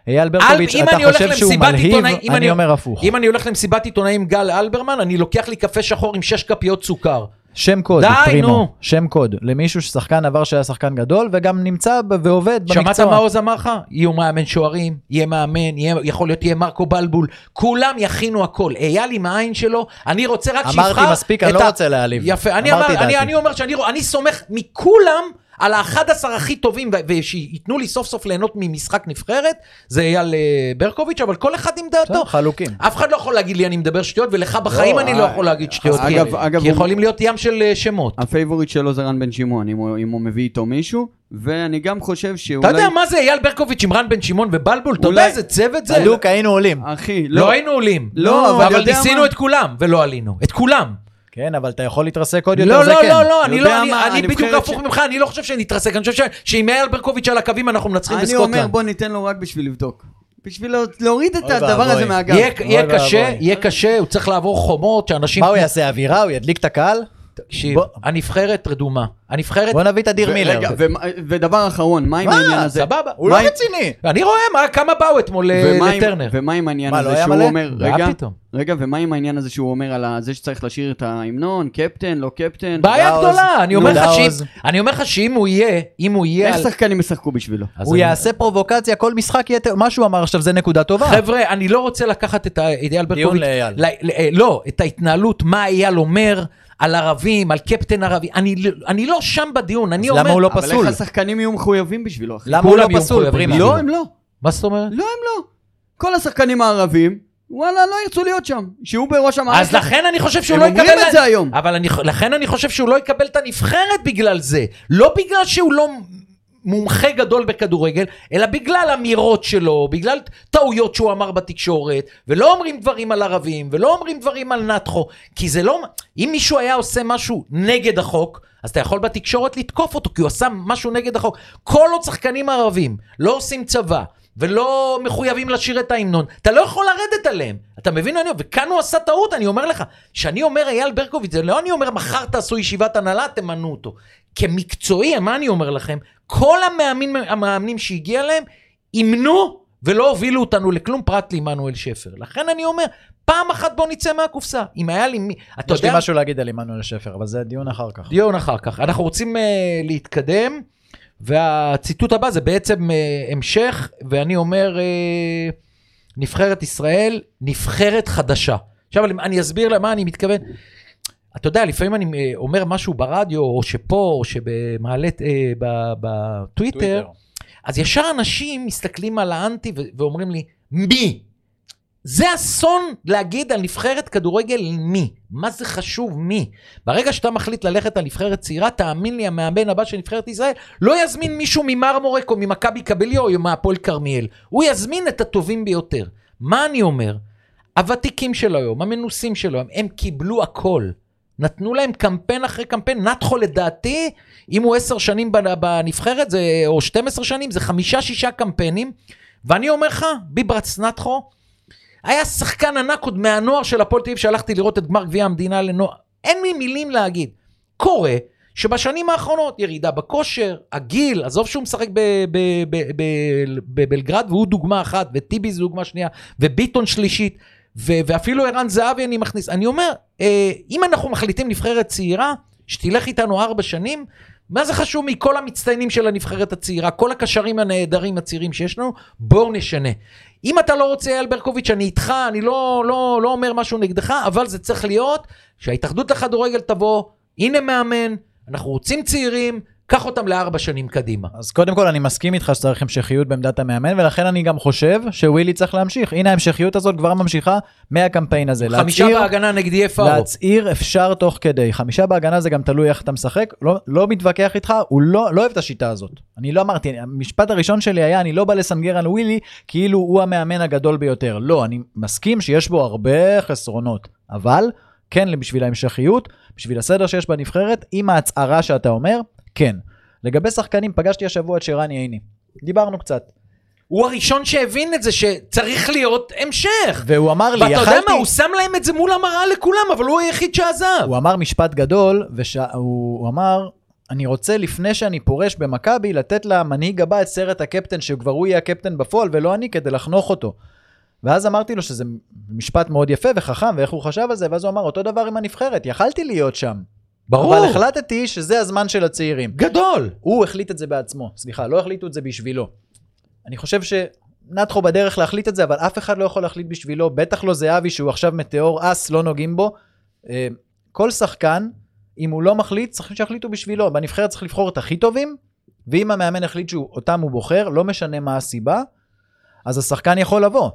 אייל ברקוביץ', אתה חושב שהוא מלהיב? עיתונאים- אני אני- אומר הפוך. אם אני הולך למסיבת עיתונאים גל אלברמן, אני לוקח לי קפה שחור עם שש כפיות סוכר. שם קוד, די. נו. שם קוד. למישהו ששחקן עבר שהיה שחקן גדול, וגם נמצא ב- ועובד שמעת במקצוע. מה עוז אמר לך? יהיו מאמן שוערים, יהיה מאמן, יהיה, יכול להיות יהיה מרקו בלבול, כולם יכינו הכל. אייל עם העין שלו, אני רוצה רק אמרתי שיבחר מספיק, אני את לא ה- רוצה להעליב. יפה, אני, אמרתי אמר, אני, דעתי. אני אומר שאני אני סומך מכולם על ה-11 הכי טובים, ושייתנו לי סוף סוף ליהנות ממשחק נבחרת, זה אייל אה, ברקוביץ', אבל כל אחד עם דעתו. חלוקים. אף אחד לא יכול להגיד לי אני מדבר שטויות, ולך בחיים אני לא אה, יכול להגיד שטויות, כי- יכולים להיות ים של אה, שמות. הפייבוריט שלו זה רן בן שמעון, אם הוא, מביא איתו מישהו, ואני גם חושב שאולי... אתה יודע מה זה אייל ברקוביץ' עם רן בן שמעון ובלבול? אתה יודע איזה צוות זה? הלוק היינו עולים. אחי, לא לא, היינו עולים. לא, אבל ניסינו? את כולם, ולא עלינו. את כולם. כן, אבל אתה יכול להתרסק עוד יותר, לא, זה לא, כן. לא, לא, לא, אני- מה, אני בדיוק הפוך ש- ממך, אני לא חושב שנתרסק, אני חושב ש- שעם אייל ברקוביץ' על הקווים אנחנו מנצחים אני אומר בסקוטלנד. בוא ניתן לו רק בשביל לבדוק. בשביל לה- להוריד את הדבר. הזה מהגב. יהיה קשה. יהיה קשה, הוא צריך לעבור חומות, שאנשים... מה הוא יעשה, אווירה? הוא ידליק את הקהל? תקשיב, הנבחרת רדומה. הנבחרת... בוא נביא את אדיר מילר. רגע, ודבר אחרון, מה עם העניין מה? הזה? סבבה. הוא לא מה רציני. אני רואה מה- כמה באו אתמול אה, ומה עם- לטרנר. ומה עם העניין מה, לא הזה היה שהוא מלא? אומר, מה רגע? רגע, ומה עם העניין הזה שהוא אומר על זה שצריך לשיר את ההמנון, קפטן, לא קפטן? בעיה. גדולה, אני אומר לך שאם- דאוז. אני אומר לך שאם הוא יהיה, אם הוא יהיה... איך שחקנים ישחקו בשבילו? הוא יעשה פרובוקציה, כל משחק יהיה... מה שהוא אמר עכשיו זה נקודה טובה. חבר'ה, אני לא רוצה לקחת את אייל ברקוביץ', לאייל. ל- ל- אה, לא, את ההתנהלות, מה אייל אומר על ערבים, על קפטן ערבי, אני לא- אני לא שם בדיון, אני אז אומר... למה הוא לא אבל פסול? איך השחקנים יהיו מחויבים בשבילו, אחי? למה הוא לא פסול. לא, הם לא. מה זאת אומרת? לא, הם לא. כל השחקנים הערבים, וואלה, לא ירצו להיות שם. שיהיו בראש המערכת. אז לכן אני חושב שהוא הם לא אומרים יקבל... את זה היום. אבל אני, לכן אני חושב שהוא לא יקבל את הנבחרת בגלל זה. לא בגלל שהוא לא מומחה גדול בכדורגל, אלא בגלל אמירות שלו, בגלל טעויות שהוא אמר בתקשורת, ולא אומרים דברים על ערבים, ולא אומרים דברים על נתחו, כי זה לא... אם מישהו היה עושה משהו נגד החוק, אז אתה יכול בתקשורת לתקוף אותו, כי הוא עשה משהו נגד החוק. כל עוד שחקנים ערבים לא עושים צבא, ולא מחויבים לשיר את ההמנון, אתה לא יכול לרדת עליהם. אתה מבין? אני, וכאן הוא עשה טעות, אני אומר לך. כשאני אומר אייל ברקוביץ', זה לא אני אומר מחר תעשו ישיבת הנהלה, תמנו אותו. כמקצועי, מה אני אומר לכם? כל המאמנים, המאמנים שהגיע להם, אימנו ולא הובילו אותנו לכלום פרט לעמנואל שפר. לכן אני אומר, פעם אחת בוא נצא מהקופסה. אם היה לי מי... אתה יש לי יודע... משהו להגיד על עמנואל שפר, אבל זה דיון אחר כך. דיון אחר כך. אנחנו רוצים uh, להתקדם, והציטוט הבא זה בעצם uh, המשך, ואני אומר, uh, נבחרת ישראל, נבחרת חדשה. עכשיו אני אסביר למה אני מתכוון. אתה יודע, לפעמים אני אה, אומר משהו ברדיו, או שפה, או שבמעלה, אה, בטוויטר, אז ישר אנשים מסתכלים על האנטי ואומרים לי, מי? זה אסון להגיד על נבחרת כדורגל מי. מה זה חשוב מי? ברגע שאתה מחליט ללכת על נבחרת צעירה, תאמין לי, המאמן הבא של נבחרת ישראל לא יזמין מישהו ממרמורק או ממכבי קבליו או מהפועל כרמיאל. הוא יזמין את הטובים ביותר. מה אני אומר? הוותיקים של היום, המנוסים של היום, הם קיבלו הכל. נתנו להם קמפיין אחרי קמפיין. נתחו לדעתי, אם הוא עשר שנים בנ- בנבחרת, זה, או 12 שנים, זה חמישה-שישה קמפיינים. ואני אומר לך, ביברץ נתחו, היה שחקן ענק עוד מהנוער של הפועל תל אביב, שהלכתי לראות את גמר גביע המדינה לנוער. אין לי מילים להגיד. קורה שבשנים האחרונות ירידה בכושר, הגיל, עזוב שהוא משחק בבלגרד והוא דוגמה אחת, וטיבי זו דוגמה שנייה, וביטון שלישית, ו- ואפילו ערן זהבי אני מכניס. אני אומר, אה, אם אנחנו מחליטים נבחרת צעירה, שתלך איתנו ארבע שנים, מה זה חשוב מכל המצטיינים של הנבחרת הצעירה, כל הקשרים הנהדרים הצעירים שיש לנו, בואו נשנה. אם אתה לא רוצה אייל ברקוביץ', אני איתך, אני לא, לא, לא אומר משהו נגדך, אבל זה צריך להיות שההתאחדות לכדורגל תבוא, הנה מאמן, אנחנו רוצים צעירים, קח אותם לארבע שנים קדימה. אז קודם כל אני מסכים איתך שצריך המשכיות בעמדת המאמן, ולכן אני גם חושב שווילי צריך להמשיך. הנה ההמשכיות הזאת כבר ממשיכה מהקמפיין הזה. חמישה להצעיר- בהגנה נגד יפאו. להצעיר אפשר תוך כדי. חמישה בהגנה זה גם תלוי איך אתה משחק. לא, לא מתווכח איתך, הוא לא, לא אוהב את השיטה הזאת. אני לא אמרתי, המשפט הראשון שלי היה, אני לא בא לסנגר על ווילי כאילו הוא המאמן הגדול ביותר. לא, אני מסכים שיש בו הרבה חסרונות, אבל כן בשביל ההמשכיות, בשביל הסדר שיש בנבחרת, עם ההצהרה שאתה אומר, כן. לגבי שחקנים, פגשתי השבוע את שרני עיני. דיברנו קצת. הוא הראשון שהבין את זה שצריך להיות המשך. והוא אמר לי, ואתה יודע יכלתי... מה, הוא שם להם את זה מול המראה לכולם, אבל הוא היחיד שעזב. הוא אמר משפט גדול, והוא אמר, אני רוצה לפני שאני פורש במכבי, לתת למנהיג הבא את סרט הקפטן, שכבר הוא יהיה הקפטן בפועל ולא אני, כדי לחנוך אותו. ואז אמרתי לו שזה משפט מאוד יפה וחכם, ואיך הוא חשב על זה, ואז הוא אמר, אותו דבר עם הנבחרת, יכלתי להיות שם. ברור. אבל החלטתי שזה הזמן של הצעירים. גדול. הוא החליט את זה בעצמו, סליחה, לא החליטו את זה בשבילו. אני חושב שנתחו בדרך להחליט את זה, אבל אף אחד לא יכול להחליט בשבילו, בטח לא זהבי שהוא עכשיו מטאור אס, לא נוגעים בו. אה, כל שחקן, אם הוא לא מחליט, צריך שיחליטו בשבילו. בנבחרת צריך לבחור את הכי טובים, ואם המאמן החליט שאותם הוא בוחר, לא משנה מה הסיבה, אז השחקן יכול לבוא.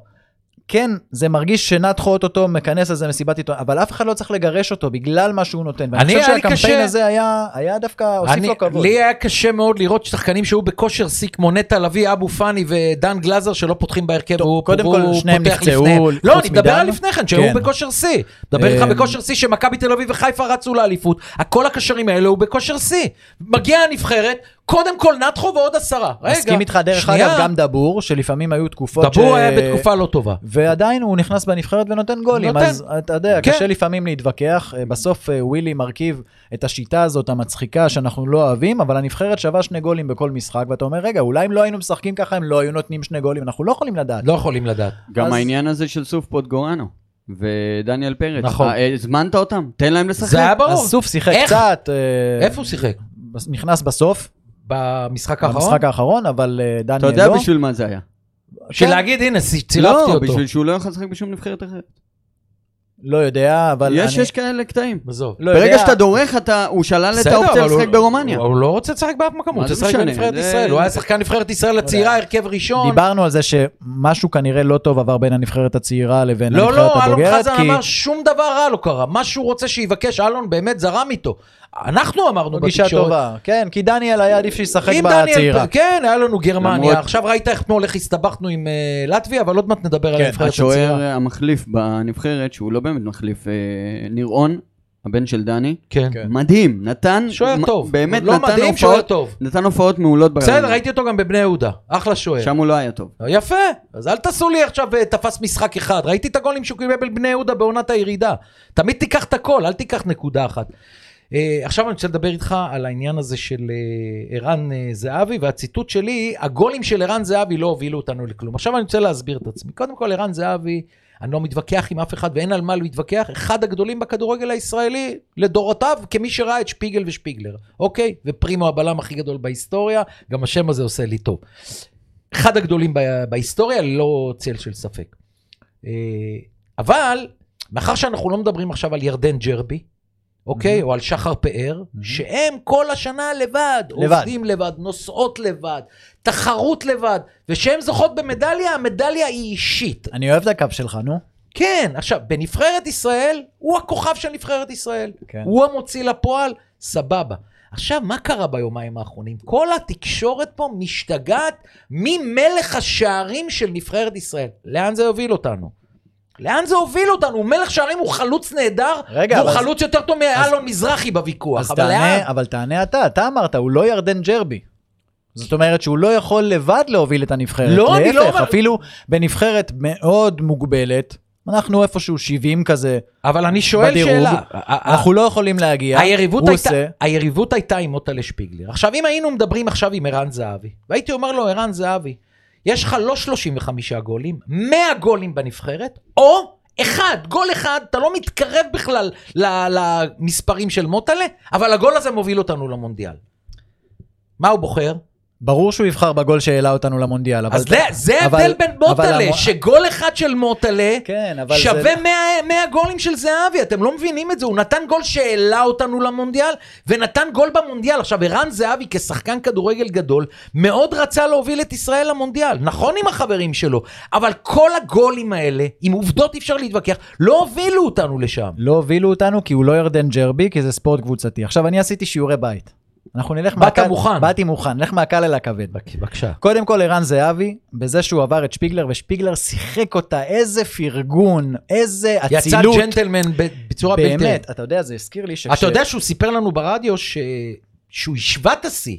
כן, זה מרגיש שנתחו אוטוטו מכנס לזה מסיבת עיתון, אבל אף אחד לא צריך לגרש אותו בגלל מה שהוא נותן. ואני אני, חושב שהקמפיין קשה- הזה היה, היה דווקא, הוסיף אני, לו כבוד. לי היה קשה מאוד לראות שחקנים שהיו בכושר שיא כמו נטע לביא, אבו פאני ודן גלאזר שלא פותחים בהרכב. והוא- קודם כל, שניהם פותח לפניהם. לא, אני מדבר. על לפני כן, שהיו כן. בכושר שיא. מדבר איתך אמ, בכושר שיא שמכבי תל אביב וחיפה רצו לאליפות. כל הקשרים האלה הוא בכושר שיא. מגיע הנבחרת, קודם כל נתחו ועוד עשרה. רגע, מסכים איתך, דרך שנייה. אגב, גם דבור, שלפעמים היו תקופות דבור היה בתקופה לא טובה. ועדיין הוא נכנס בנבחרת ונותן גולים, נותן. אז אתה יודע, כן. קשה לפעמים להתווכח. אה, בסוף אה, ווילי מרכיב את השיטה הזאת המצחיקה שאנחנו לא אוהבים, אבל הנבחרת שווה שני גולים בכל משחק, ואתה אומר, רגע, אולי אם לא היינו משחקים ככה, הם לא היו נותנים שני גולים, אנחנו לא יכולים לדעת. לא יכולים לדעת. גם אז- העניין הזה של סוף פוטגורנו ודניאל פרץ. נכון. אה, הזמנת אותם? תן להם לשחק. זה היה ברור. אז סוף שיחק איך? קצת, אה, איפה הוא שיחק? נכנס בסוף, במשחק האחרון? במשחק האחרון, אבל אה, אתה דניאל יודע לא. בשביל מה זה היה. של להגיד, הנה, צירפתי לא, אותו. בשביל שהוא לא יכול לשחק בשום נבחרת אחרת. לא יודע, אבל יש, אני... יש כאלה קטעים. עזוב. לא ברגע יודע. שאתה דורך, אתה- הוא שלל את האופציה לשחק ברומניה. הוא הוא לא רוצה לשחק באף מקום, הוא רוצה לשחק? בנבחרת זה- ישראל. הוא היה שחקן נבחרת ישראל הצעירה, הרכב ראשון. דיברנו על זה שמשהו כנראה לא טוב עבר בין הנבחרת הצעירה לבין לא, הנבחרת לא, אלון הבוגרת, חזן כי אמר שום דבר רע לא קרה. מה שהוא רוצה שיבקש, אלון באמת זרם איתו. אנחנו אמרנו גישה בתקשורת. טובה. כן, כי דניאל היה עדיף שישחק בצעירה. כן, היה לנו גרמניה. למרות- עכשיו ראית איך אתמול איך הסתבכנו עם אה, לטביה, אבל עוד מעט נדבר על כן, הנבחרת השוער הצעירה. המחליף בנבחרת, שהוא לא באמת מחליף, אה, ניר און, הבן של דני, כן. כן. מדהים, נתן, שוער טוב. באמת לא נתן מדהים, שוער הופעות, טוב. נתן הופעות מעולות. בסדר, ראיתי אותו גם בבני יהודה. אחלה שוער. שם הוא לא היה טוב. יפה, אז אל תעשו לי עכשיו אה, תפס משחק אחד. ראיתי את הגולים שהוא קיבל בבני יהודה בעונת הירידה. תמיד תיקח את הכל, אל תיקח נקודה אחת. אה, עכשיו אני רוצה לדבר איתך על העניין הזה של אה, ערן אה, זהבי, והציטוט שלי, הגולים של ערן זהבי לא הובילו אותנו לכלום. עכשיו אני רוצה להסביר את עצמי. קודם כל, ערן זהבי, אני לא מתווכח עם אף אחד ואין על מה להתווכח, אחד הגדולים בכדורגל הישראלי לדורותיו, כמי שראה את שפיגל ושפיגלר, אוקיי? ופרימו הבלם הכי גדול בהיסטוריה, גם השם הזה עושה לי טוב. אחד הגדולים בהיסטוריה, ללא צל של ספק. אה, אבל, מאחר שאנחנו לא מדברים עכשיו על ירדן ג'רבי, אוקיי? או על שחר פאר, שהם כל השנה לבד, לבד. עובדים לבד, נוסעות לבד, תחרות לבד, ושהם זוכות במדליה, המדליה היא אישית. אני אוהב את הקו שלך, נו. כן, עכשיו, בנבחרת ישראל, הוא הכוכב של נבחרת ישראל. כן. הוא המוציא לפועל, סבבה. עכשיו, מה קרה ביומיים האחרונים? כל התקשורת פה משתגעת ממלך השערים של נבחרת ישראל. לאן זה יוביל אותנו? לאן זה הוביל אותנו? מלך שערים, הוא חלוץ נהדר, רגע, והוא אבל- חלוץ יותר טוב מאלון מזרחי בוויכוח, אז אבל לאן? תענה, אבל תענה אתה, אתה אמרת, הוא לא ירדן ג'רבי. זאת אומרת שהוא לא יכול לבד להוביל את הנבחרת. לא, אני לא להפך, אומר- אפילו בנבחרת מאוד מוגבלת, אנחנו איפשהו 70 כזה, אבל אני שואל בדירוג, שאלה. אנחנו לא יכולים להגיע, היריבות הוא הייתה, עושה, היריבות הייתה עם מוטלה שפיגלר. עכשיו, אם היינו מדברים עכשיו עם ערן זהבי, והייתי אומר לו, ערן זהבי, יש לך לא 35 גולים, 100 גולים בנבחרת, או אחד, גול אחד, אתה לא מתקרב בכלל למספרים של מוטלה, אבל הגול הזה מוביל אותנו למונדיאל. מה הוא בוחר? ברור שהוא יבחר בגול שהעלה אותנו למונדיאל, אבל... אז זה- זה אבל- ההבדל בין אבל מוטלה, המ- שגול אחד של מוטלה כן, אבל שווה זה... 100, 100 גולים של זהבי, אתם לא מבינים את זה, הוא נתן גול שהעלה אותנו למונדיאל, ונתן גול במונדיאל. עכשיו, ערן זהבי כשחקן כדורגל גדול, מאוד רצה להוביל את ישראל למונדיאל, נכון עם החברים שלו, אבל כל הגולים האלה, עם עובדות אי אפשר להתווכח, לא הובילו אותנו לשם. לא הובילו אותנו כי הוא לא ירדן ג'רבי, כי זה ספורט קבוצתי. עכשיו, אני עשיתי שיעורי בית. אנחנו נלך באת מוכן. באתי מוכן, נלך מהקל אל הכבד. בבקשה. קודם כל ערן זהבי, בזה שהוא עבר את שפיגלר, ושפיגלר שיחק אותה, איזה פרגון, איזה יצא אצילות. ג'נטלמן ב- בצורה בלתי... באמת, אתה יודע, זה הזכיר לי שכש... אתה יודע שהוא סיפר לנו ברדיו ש... שהוא השווה את השיא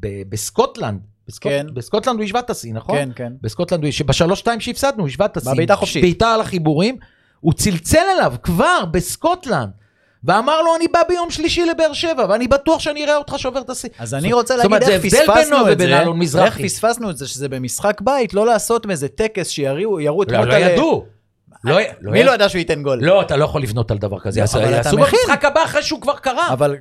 ב- בסקוטלנד, בסקוט- כן. בסקוטלנד הוא השווה את השיא, נכון? כן, כן. בסקוטלנד הוא, שבשלוש-שתיים שהפסדנו, הוא השווה את השיא. בבעיטה חופשית. בעיטה על החיבורים, הוא צלצל אליו כבר בסקוטלנד, ואמר לו, אני בא ביום שלישי לבאר שבע, ואני בטוח שאני אראה אותך שובר את השיא. אז אני רוצה להגיד איך פספסנו את זה. איך פספסנו את זה, שזה במשחק בית, לא לעשות מאיזה טקס שיראו יראו את לא, לא מוטלה. ידעו. לא, לא מי. לא ידע שהוא ייתן גול? לא, אתה לא יכול לבנות על דבר כזה. יעשו- אבל אתה מכין. במשחק הבא אחרי שהוא כבר קרה. אבל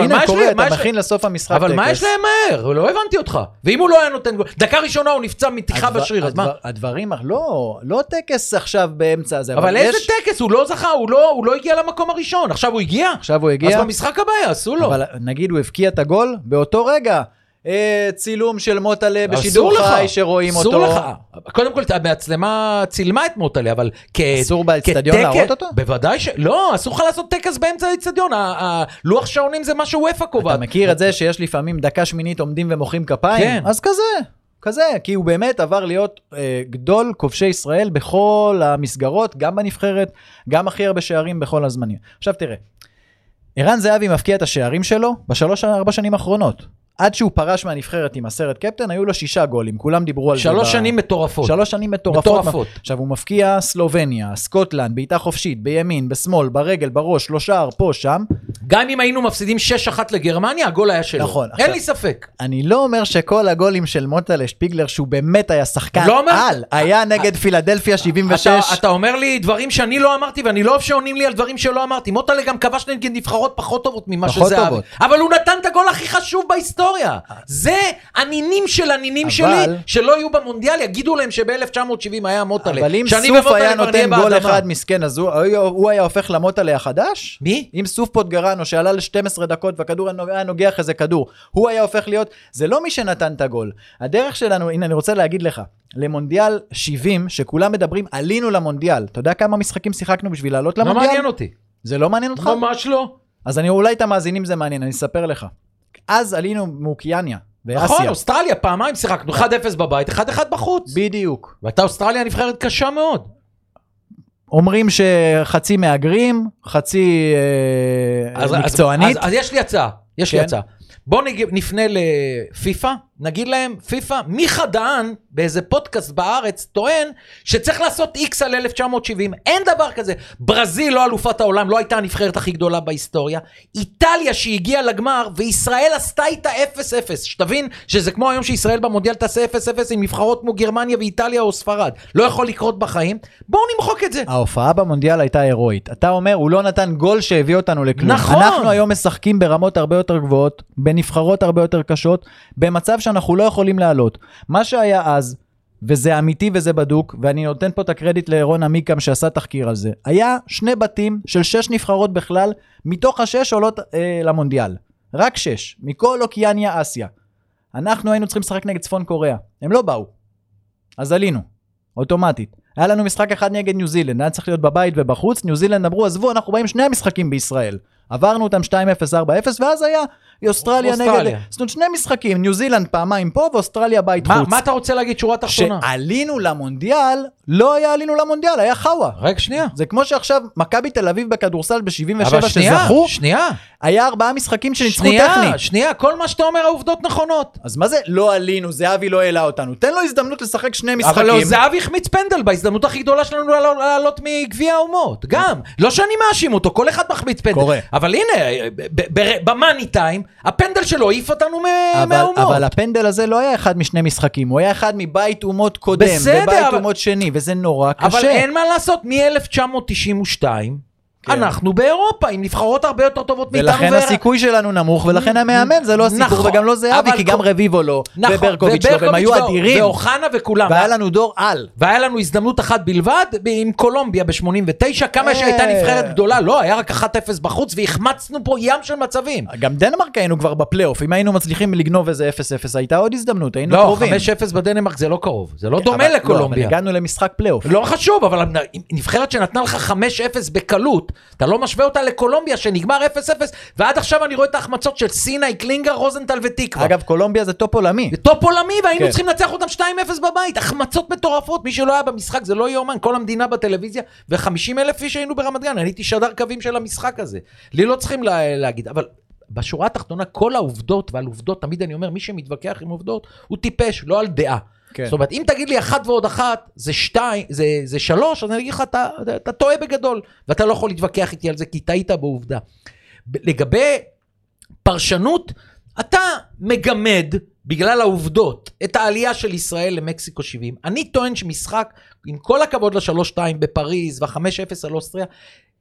הנה קורה, אתה מכין לסוף המשחק. אבל מה יש להם מהר? לא הבנתי אותך. ואם הוא לא היה נותן גול, דקה ראשונה הוא נפצע מתיחה בשריר, אז מה? הדבר- הדברים, לא, לא טקס עכשיו באמצע הזה, אבל איזה טקס? הוא לא זכה, הוא לא הגיע למקום הראשון. עכשיו הוא הגיע? עכשיו הוא הגיע, אז במשחק הבא יעשו לו. אבל נגיד הוא הבקיע את הגול, באותו רגע, אה, צילום של מוטלה בשידור אסור לך. חי שרואים אסור אותו. לך. קודם כל, המצלמה צילמה את מוטלה, אבל כ... אסור באצטדיון להראות אותו? בוודאי ש... לא, אסור לך לעשות טקס באמצע האצטדיון. ה- ה- לוח שעונים זה מה שוופא קובעת. אתה מכיר את זה שיש לפעמים דקה שמינית עומדים ומוחאים כפיים? כן. אז כזה, כזה, כי הוא באמת עבר להיות אה, גדול כובשי ישראל בכל המסגרות, גם בנבחרת, גם הכי הרבה שערים בכל הזמנים. עכשיו תראה, ערן זהבי מפקיע את השערים שלו בשלוש ארבע שנים האחרונות. עד שהוא פרש מהנבחרת עם הסרט קפטן, היו לו שישה גולים, כולם דיברו על זה. שלוש ב- שנים מטורפות. שלוש שנים מטורפות. מטורפות. עכשיו הוא מפקיע סלובניה, סקוטלנד, בעיטה חופשית, בימין, בשמאל, ברגל, בראש, לא שער, פה, שם. גם אם היינו מפסידים 6-1 לגרמניה, הגול היה שלו. נכון, אין עכשיו- לי ספק. אני לא אומר שכל הגולים של מוטלה שפיגלר, שהוא באמת היה שחקן לא אומר- על, היה נגד פילדלפיה 76. אתה, אתה אומר לי דברים שאני לא אמרתי, ואני לא אוהב שעונים לי על דברים שלא אמרתי. מוטלה גם כבש נגד נבחרות פחות טובות ממה פחות שזה... טובות. אבל הוא נתן את הגול הכי חשוב בהיסטוריה. זה הנינים של הנינים אבל- שלי, שלא יהיו במונדיאל, יגידו להם שב-1970 היה מוטלה. אבל אם סוף היה נותן גול באדמה. אחד מסכן, אז הוא, הוא, הוא היה הופך למוטלה החדש? מי? אם סוף פוטגרנו שעלה ל-12 דקות והכדור היה נוגח איזה כדור, הוא היה הופך להיות, זה לא מי שנתן את הגול. הדרך שלנו, הנה אני רוצה להגיד לך, למונדיאל 70, שכולם מדברים, עלינו למונדיאל. אתה יודע כמה משחקים שיחקנו בשביל לעלות לא למונדיאל? מעניין אותי. זה לא מעניין אותך? ממש לא. אז אני אולי את המאזינים זה מעניין, אני אספר לך. אז עלינו מאוקיאניה, נכון, באסיה. אוסטרליה, פעמיים שיחקנו, 1-0 בבית, 1-1 בחוץ. בדיוק. והייתה אוסטרליה נבחרת קשה מאוד. אומרים שחצי מהגרים, חצי אה, אז- אז- מקצוענית. אז, אז יש לי הצעה, יש לי כן. הצעה. בואו. נפנה לפיפ"א, נגיד להם, פיפ"א, מיכה דהן באיזה פודקאסט בארץ טוען שצריך לעשות איקס על 1970, אין דבר כזה. ברזיל לא אלופת העולם, לא הייתה הנבחרת הכי גדולה בהיסטוריה. איטליה שהגיעה לגמר, וישראל עשתה איתה 0-0. שתבין שזה כמו היום שישראל במונדיאל תעשה 0-0 עם נבחרות כמו גרמניה ואיטליה או ספרד. לא יכול לקרות בחיים. בואו נמחוק את זה. ההופעה במונדיאל הייתה הירואית. אתה אומר, הוא לא נתן גול שהביא אותנו לכלום. נכון. אנחנו היום משחקים ברמות הרבה יותר גבוהות, בנבחרות הרבה יותר קשות, במצב שאנחנו לא יכולים לעלות. מה שהיה אז, וזה אמיתי וזה בדוק, ואני נותן פה את הקרדיט לרון עמיקם שעשה תחקיר על זה, היה שני בתים של שש נבחרות בכלל, מתוך השש עולות אה, למונדיאל. רק שש, מכל אוקיאניה אסיה. אנחנו היינו צריכים לשחק נגד צפון קוריאה, הם לא באו. אז עלינו, אוטומטית. היה לנו משחק אחד נגד ניו זילנד, היה צריך להיות בבית ובחוץ, ניו זילנד אמרו, עזבו, אנחנו באים שני המשחקים בישראל. עברנו אותם 2-0, 4-0, ואז היה אוסטרליה אוסטרליה. נגד... זאת אומרת, שני משחקים, ניו זילנד פעמיים פה ואוסטרליה בית מה, חוץ. מה אתה רוצה להגיד שורה תחתונה? כשעלינו למונדיאל, לא היה עלינו למונדיאל, היה חאווה. רגע, שנייה. זה כמו שעכשיו מכבי תל אביב בכדורסל ב-77 אבל שנייה, שזכו, שנייה, היה ארבעה משחקים שניצחו שנייה, טכני. שנייה, כל מה שאתה אומר העובדות נכונות. אז מה זה לא עלינו, זהבי לא העלה אותנו? תן לו הזדמנות לשחק שני משחקים. אבל לא, זהבי החמיץ פנדל בהזדמנות הכי גדולה שלנו לעלות מגביע האומות. גם. לא שאני מאשים אותו, כל אחד מחמיץ פנדל. קורה. אבל הנה, במאני טיים, הפנדל שלו העיף אותנו אבל, מהאומות. אבל הפנדל הזה לא היה אחד משני משחקים, הוא היה אחד מבית אומות קודם, בסדר, ובית אבל- אומות שני, וזה נורא קשה. אבל אין מה לעשות, מ-1992, כן. אנחנו באירופה עם נבחרות הרבה יותר טובות מאיתנו. ולכן ו- הסיכוי שלנו נמוך, ולכן המאמן זה לא הסיפור, נכון, וגם לא זהבי, כי גם כל- רביבו לא, נכון, וברקוביץ' לא, והם היו וברקוביץ' אדירים, ואוחנה וכולם. והיה לנו דור על. והיה לנו הזדמנות אחת בלבד עם קולומביה ב-89, כמה אה. שהייתה נבחרת גדולה, לא, היה רק 1-0 בחוץ והחמצנו פה ים של מצבים. גם דנמרק היינו כבר בפלייאוף, אם היינו מצליחים לגנוב איזה 0-0, הייתה עוד הזדמנות, היינו לא, קרובים. 5-0 בדנמרק זה לא קרוב, זה לא דומה לא, לקולומביה. הגענו למשחק פלייאוף. לא חשוב, אבל נבחרת שנתנה לך 5-0 בקלות, אתה לא משווה אותה לקולומביה שנגמר 0-0, ועד עכשיו אני רואה את ההחמצות של סיני, קלינגר, רוזנטל ותקווה. אגב, קולומביה זה טופ עולמי. טופ עולמי והיינו כן. צריכים לנצח אותם 2-0 בבית, החמצות מטורפות, מי שלא היה במשחק זה לא יאומן, כל המדינה בטלוויזיה ו-50 אלף איש היינו ברמת גן, אני הייתי שדר קווים של המשחק הזה. לי לא צריכים לה, להגיד, אבל בשורה התחתונה, כל העובדות, ועל עובדות, תמיד אני אומר, מי שמתווכח עם עובדות, הוא טיפש, לא על דעה. כן. זאת אומרת, אם תגיד לי אחת ועוד אחת זה שתיים, זה, זה שלוש, אז אני אגיד לך, אתה, אתה, טועה בגדול, ואתה לא יכול להתווכח איתי על זה, כי טעית בעובדה. לגבי פרשנות, אתה מגמד, בגלל העובדות, את העלייה של ישראל למקסיקו 70. אני טוען שמשחק, עם כל הכבוד ל-3-2 בפריז וה-5-0 על אוסטריה,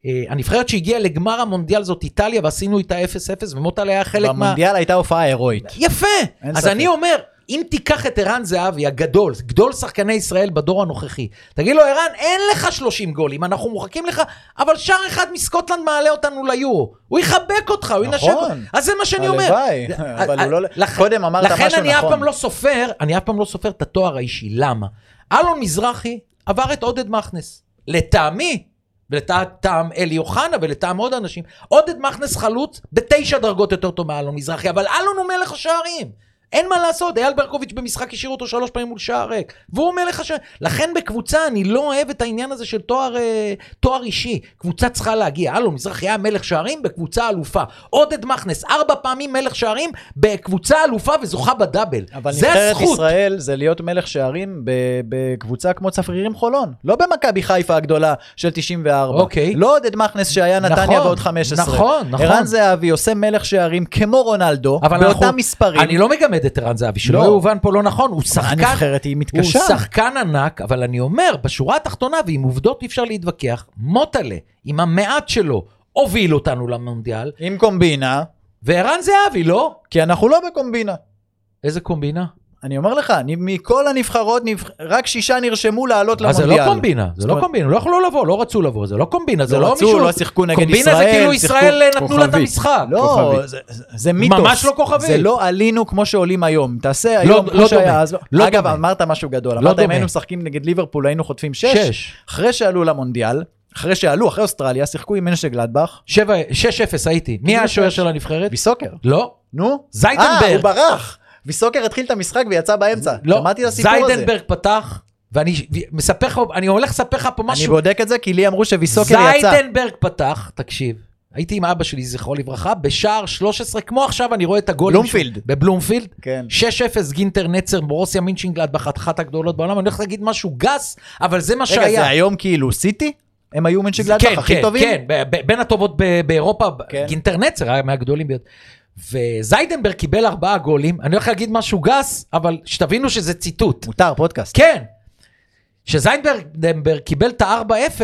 אה, הנבחרת שהגיעה לגמר המונדיאל זאת איטליה, ועשינו איתה 0-0, ומוטל היה חלק מה... במונדיאל הייתה הופעה הירואית. יפה. אז ספק. אני אומר, אם תיקח את ערן זהבי הגדול, גדול שחקני ישראל בדור הנוכחי, תגיד לו, ערן, אין לך 30 גולים, אנחנו מוחקים לך, אבל שער אחד מסקוטלנד מעלה אותנו ליורו. הוא יחבק אותך, הוא ינשק אותך. נכון. אז זה מה שאני אומר. הלוואי, אבל הוא לא- קודם אמרת לכן משהו אני אף נכון. פעם לא סופר, אני אף פעם לא סופר את התואר האישי. למה? אלון מזרחי עבר את עודד מכנס. לטעמי, ולטעם אלי אוחנה ולטעם עוד אנשים, עודד מכנס חלוץ בתשע דרגות יותר טוב מאלון מזרחי, אבל אלון הוא מלך השערים. אין מה לעשות, אייל ברקוביץ' במשחק השאיר אותו שלוש פעמים מול שער ריק, והוא מלך השערים. לכן בקבוצה אני לא אוהב את העניין הזה של תואר, אה, תואר אישי. קבוצה צריכה להגיע. אלון מזרחי היה מלך שערים בקבוצה אלופה. עודד מכנס, ארבע פעמים מלך שערים בקבוצה אלופה וזוכה בדאבל. אבל זה נבחרת. ישראל זה להיות מלך שערים בקבוצה כמו צפרירים חולון. לא במכבי חיפה הגדולה של 94. אוקיי. לא עודד מכנס שהיה נתניה נכון, ועוד 15. נכון, נכון. ערן זהבי עושה מלך שערים כמו רונלדו, באותם אנחנו- מספרים. אני לא מגמד את ערן זהבי, שלא לא. יובן פה לא נכון, הוא שחקן, הנבחרת היא הוא מתקשה. שחקן ענק, אבל אני אומר, בשורה התחתונה, ועם עובדות אי אפשר להתווכח, מוטלה, עם המעט שלו, הוביל אותנו למונדיאל, עם קומבינה, וערן זהבי, לא? כי אנחנו לא בקומבינה. איזה קומבינה? אני אומר לך, אני, מכל הנבחרות, נבח... רק שישה נרשמו לעלות אז זה למונדיאל. לא קומבינה, זה לא קומבינה, לא יכלו לבוא, לא רצו לבוא, זה לא קומבינה, זה לא לא רצו, מישהו... לא שיחקו נגד קומבינה ישראל, זה כאילו ישראל נתנו לה את. המשחק. לא. זה, זה מיתוס. ממש לא כוכבית. זה לא עלינו כמו שעולים היום. תעשה היום לא כמו שהיה דומה. אז. לא אגב. אמרת משהו גדול. לא אמרת אם. היינו משחקים נגד ליברפול, היינו חוטפים שש. שש. אחרי שעלו למונדיאל, אחרי שעלו, אחרי אוסטרליה, שיחקו עם מנשה גלדבך. שבע, שש אפס הייתי. מי היה השוער של הנבחרת? ויסוקר. לא. נו. זיידנברג. אה, הוא ברח. ויסוקר התחיל את המשחק ויצא באמצע. לא. שמעתי את הסיפור הזה. זיידנברג פתח, ואני מספר לך, אני הולך לספר לך פה אני משהו. בודק את זה כי לי אמרו שוויסוקר יצא. זיידנברג פתח, תקשיב. הייתי עם אבא שלי, זכרו לברכה, בשער 13, כמו עכשיו אני רואה את הגולים. בלומפילד. בבלומפילד. כן. 6-0 גינטר נצר, בורוסיה מנשנגלדבך, אחת הגדולות בעולם. אני הולך להגיד משהו גס, אבל זה מה רגע, שהיה. זה היום כאילו סיטי? הם היו מנשה כן, הכי כן, טובים? כן, ב- בין הטובות באירופה, כן. גינטר נצר היה מהגדולים ביותר. וזיידנברג קיבל ארבעה גולים, אני הולך להגיד משהו גס, אבל שתבינו שזה ציטוט. מותר, פודקאסט. כן. כשזיינברג קיבל את ה-4-0,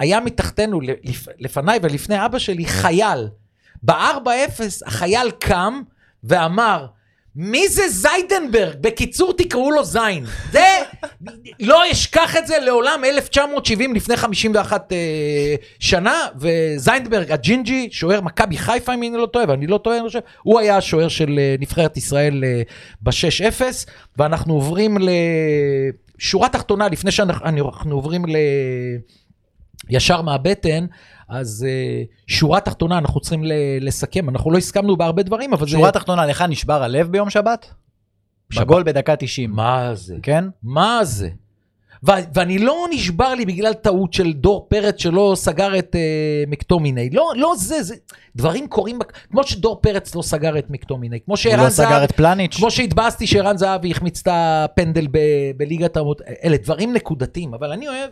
היה מתחתנו, לפ, לפניי ולפני אבא שלי, חייל. ב-4-0 החייל קם ואמר, מי זה זיידנברג? בקיצור תקראו לו זין. זה, לא אשכח את זה לעולם, 1970, לפני 51 אה, שנה, וזיינדברג, הג'ינג'י, שוער מכבי חיפה, אם אני לא טועה, ואני לא טועה, אני חושב, הוא היה השוער של אה, נבחרת ישראל אה, ב-6-0, ואנחנו עוברים לשורה תחתונה, לפני שאנחנו עוברים ל... ישר מהבטן, אז uh, שורה תחתונה, אנחנו צריכים ל- לסכם, אנחנו לא הסכמנו בהרבה דברים, אבל שורה זה... תחתונה, לך נשבר הלב ביום שבת? שבת. בגול בדקה 90. מה זה? כן? מה זה? ו- ואני לא נשבר לי בגלל טעות של דור פרץ שלא סגר את uh, מקטומיני. לא, לא זה, זה... דברים קורים, כמו שדור פרץ לא סגר את מקטומיני, כמו הוא שערן לא סגר. את פלניץ'? כמו שהתבאסתי שערן זהבי החמיץ את הפנדל ב- בליגת האומות, אלה דברים נקודתיים, אבל אני אוהב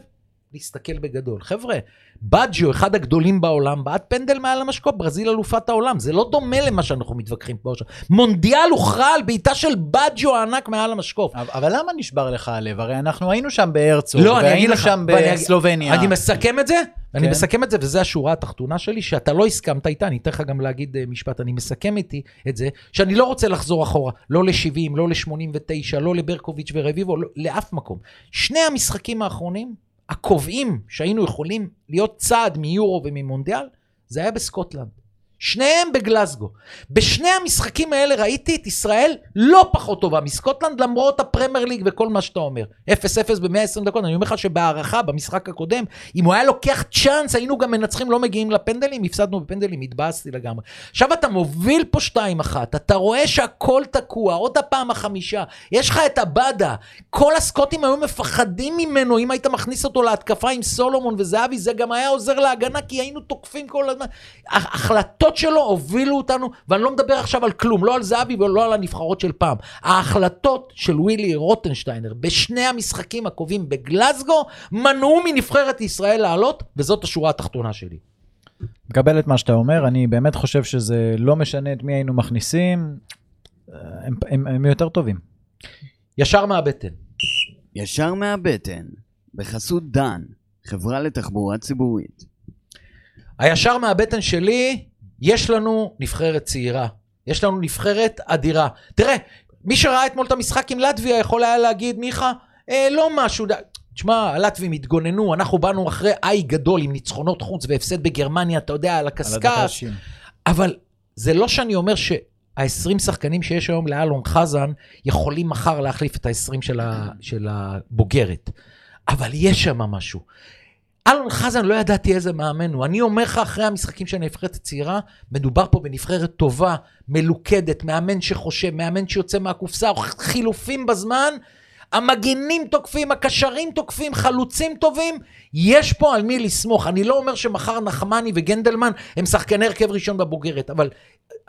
להסתכל בגדול. חבר'ה, בג'יו, אחד הגדולים בעולם, בעט פנדל מעל המשקוף, ברזיל אלופת העולם. זה לא דומה למה שאנחנו מתווכחים פה עכשיו. מונדיאל הוכרע על בעיטה של בג'יו הענק מעל המשקוף. אבל- אבל למה נשבר לך הלב? הרי אנחנו היינו שם בהרצוג, לא, אני והיינו לך, שם בסלובניה. אני מסכם את זה, אני כן. מסכם את זה, וזו השורה התחתונה שלי, שאתה לא הסכמת איתה, אני אתן לך גם להגיד אה, משפט, אני מסכם איתי את זה, שאני לא רוצה לחזור אחורה, לא ל-70, לא ל-89, לא לברקוביץ' ורביבו, לא, לאף מקום. שני המשחקים האחרונים, הקובעים שהיינו יכולים להיות צעד מיורו וממונדיאל, זה היה בסקוטלנד. שניהם בגלסגו. בשני המשחקים האלה ראיתי את ישראל לא פחות טובה מסקוטלנד, למרות הפרמייר ליג וכל מה שאתה אומר. 0-0 ב-120 דקות, אני אומר לך שבהערכה, במשחק הקודם, אם הוא היה לוקח צ'אנס, היינו גם מנצחים, לא מגיעים לפנדלים, הפסדנו בפנדלים, התבאסתי לגמרי. עכשיו אתה מוביל פה 2-1, אתה רואה שהכל תקוע, עוד הפעם החמישה, יש לך את עבדה, כל הסקוטים היו מפחדים ממנו, אם היית מכניס אותו להתקפה עם סולומון וזהבי, זה גם היה עוזר להגנה, כי היינו תוקפים כל הזמן. החלטות ההחלטות שלו הובילו אותנו, ואני לא מדבר עכשיו על כלום, לא על זהבי ולא על הנבחרות של פעם. ההחלטות של ווילי רוטנשטיינר בשני המשחקים הקרובים בגלזגו, מנעו מנבחרת ישראל לעלות, וזאת השורה התחתונה שלי. מקבל את מה שאתה אומר, אני באמת חושב שזה לא משנה את מי היינו מכניסים, הם, הם, הם יותר טובים. ישר מהבטן. ישר מהבטן, בחסות דן, חברה לתחבורה ציבורית. הישר מהבטן שלי, יש לנו נבחרת צעירה. יש לנו נבחרת אדירה. תראה, מי שראה אתמול את המשחק עם לטביה יכול היה להגיד, מיכה, אה, לא משהו, ד... תשמע, הלטבים התגוננו, אנחנו באנו אחרי איי גדול עם ניצחונות חוץ והפסד בגרמניה, אתה יודע, על הקשקש. אבל זה לא שאני אומר שה-20 שחקנים שיש היום לאלון חזן יכולים מחר להחליף את ה-20 של, ה- של הבוגרת. אבל יש שם משהו. אלון חזן, לא ידעתי איזה מאמן הוא. אני אומר לך, אחרי המשחקים של הנבחרת הצעירה, מדובר פה בנבחרת טובה, מלוכדת, מאמן שחושב, מאמן שיוצא מהקופסה, חילופים בזמן. המגנים תוקפים, הקשרים תוקפים, חלוצים טובים, יש פה על מי לסמוך. אני לא אומר שמחר נחמני וגנדלמן הם שחקני הרכב ראשון בבוגרת, אבל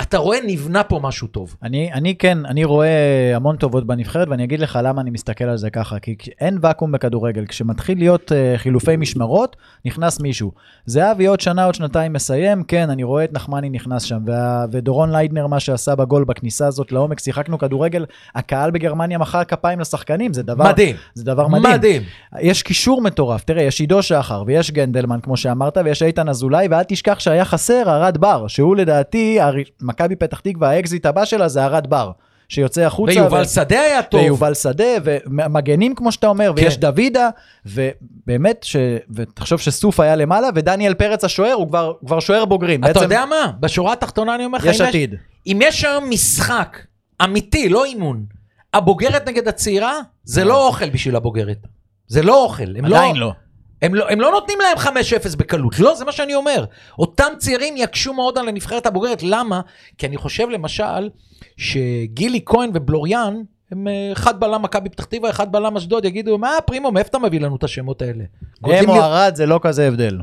אתה רואה, נבנה פה משהו טוב. אני, אני כן, אני רואה המון טובות בנבחרת, ואני אגיד לך למה אני מסתכל על זה ככה, כי אין ואקום בכדורגל. כשמתחיל להיות uh, חילופי משמרות, נכנס מישהו. זהבי עוד שנה, עוד שנתיים מסיים, כן, אני רואה את נחמני נכנס שם, וה, ודורון ליידנר, מה שעשה בגול בכניסה הזאת לעומק, שיחקנו כדורגל, הקהל בגרמניה מחא כפיים לשחקנים, זה דבר מדהים. זה דבר מדהים. מדהים. יש קישור מטורף, תראה, יש עידו שחר, ויש גנדלמן, כמו שאמרת, ויש איתן אזולאי, ואל תשכח שהיה חסר ארד בר, שהוא לדעתי, הר- מכבי פתח תקווה, האקזיט הבא שלה זה ארד בר, שיוצא החוצה. ויובל ו- שדה היה טוב. ויובל שדה, ומגנים כמו שאתה אומר, כן. ויש דוידה, ובאמת, ש... ותחשוב שסוף היה למעלה, ודניאל פרץ השוער, הוא כבר, כבר שוער בוגרים. אתה בעצם יודע מה? בשורה התחתונה אני אומר לך, יש עתיד. אם יש היום משחק אמיתי, לא אימון, הבוגרת נגד הצעירה, זה לא אוכל בשביל הבוגרת. זה לא אוכל. הם עדיין לא. הם לא, הם לא נותנים להם 5-0 בקלות, לא, זה מה שאני אומר. אותם צעירים יקשו מאוד על הנבחרת הבוגרת, למה? כי אני חושב למשל, שגילי כהן ובלוריאן, הם אה, אחד בלם מכבי פתח תקווה, אחד בלם אשדוד, יגידו, מה פרימו, מאיפה אתה מביא לנו את השמות האלה? הם או לי- ארד זה לא כזה הבדל.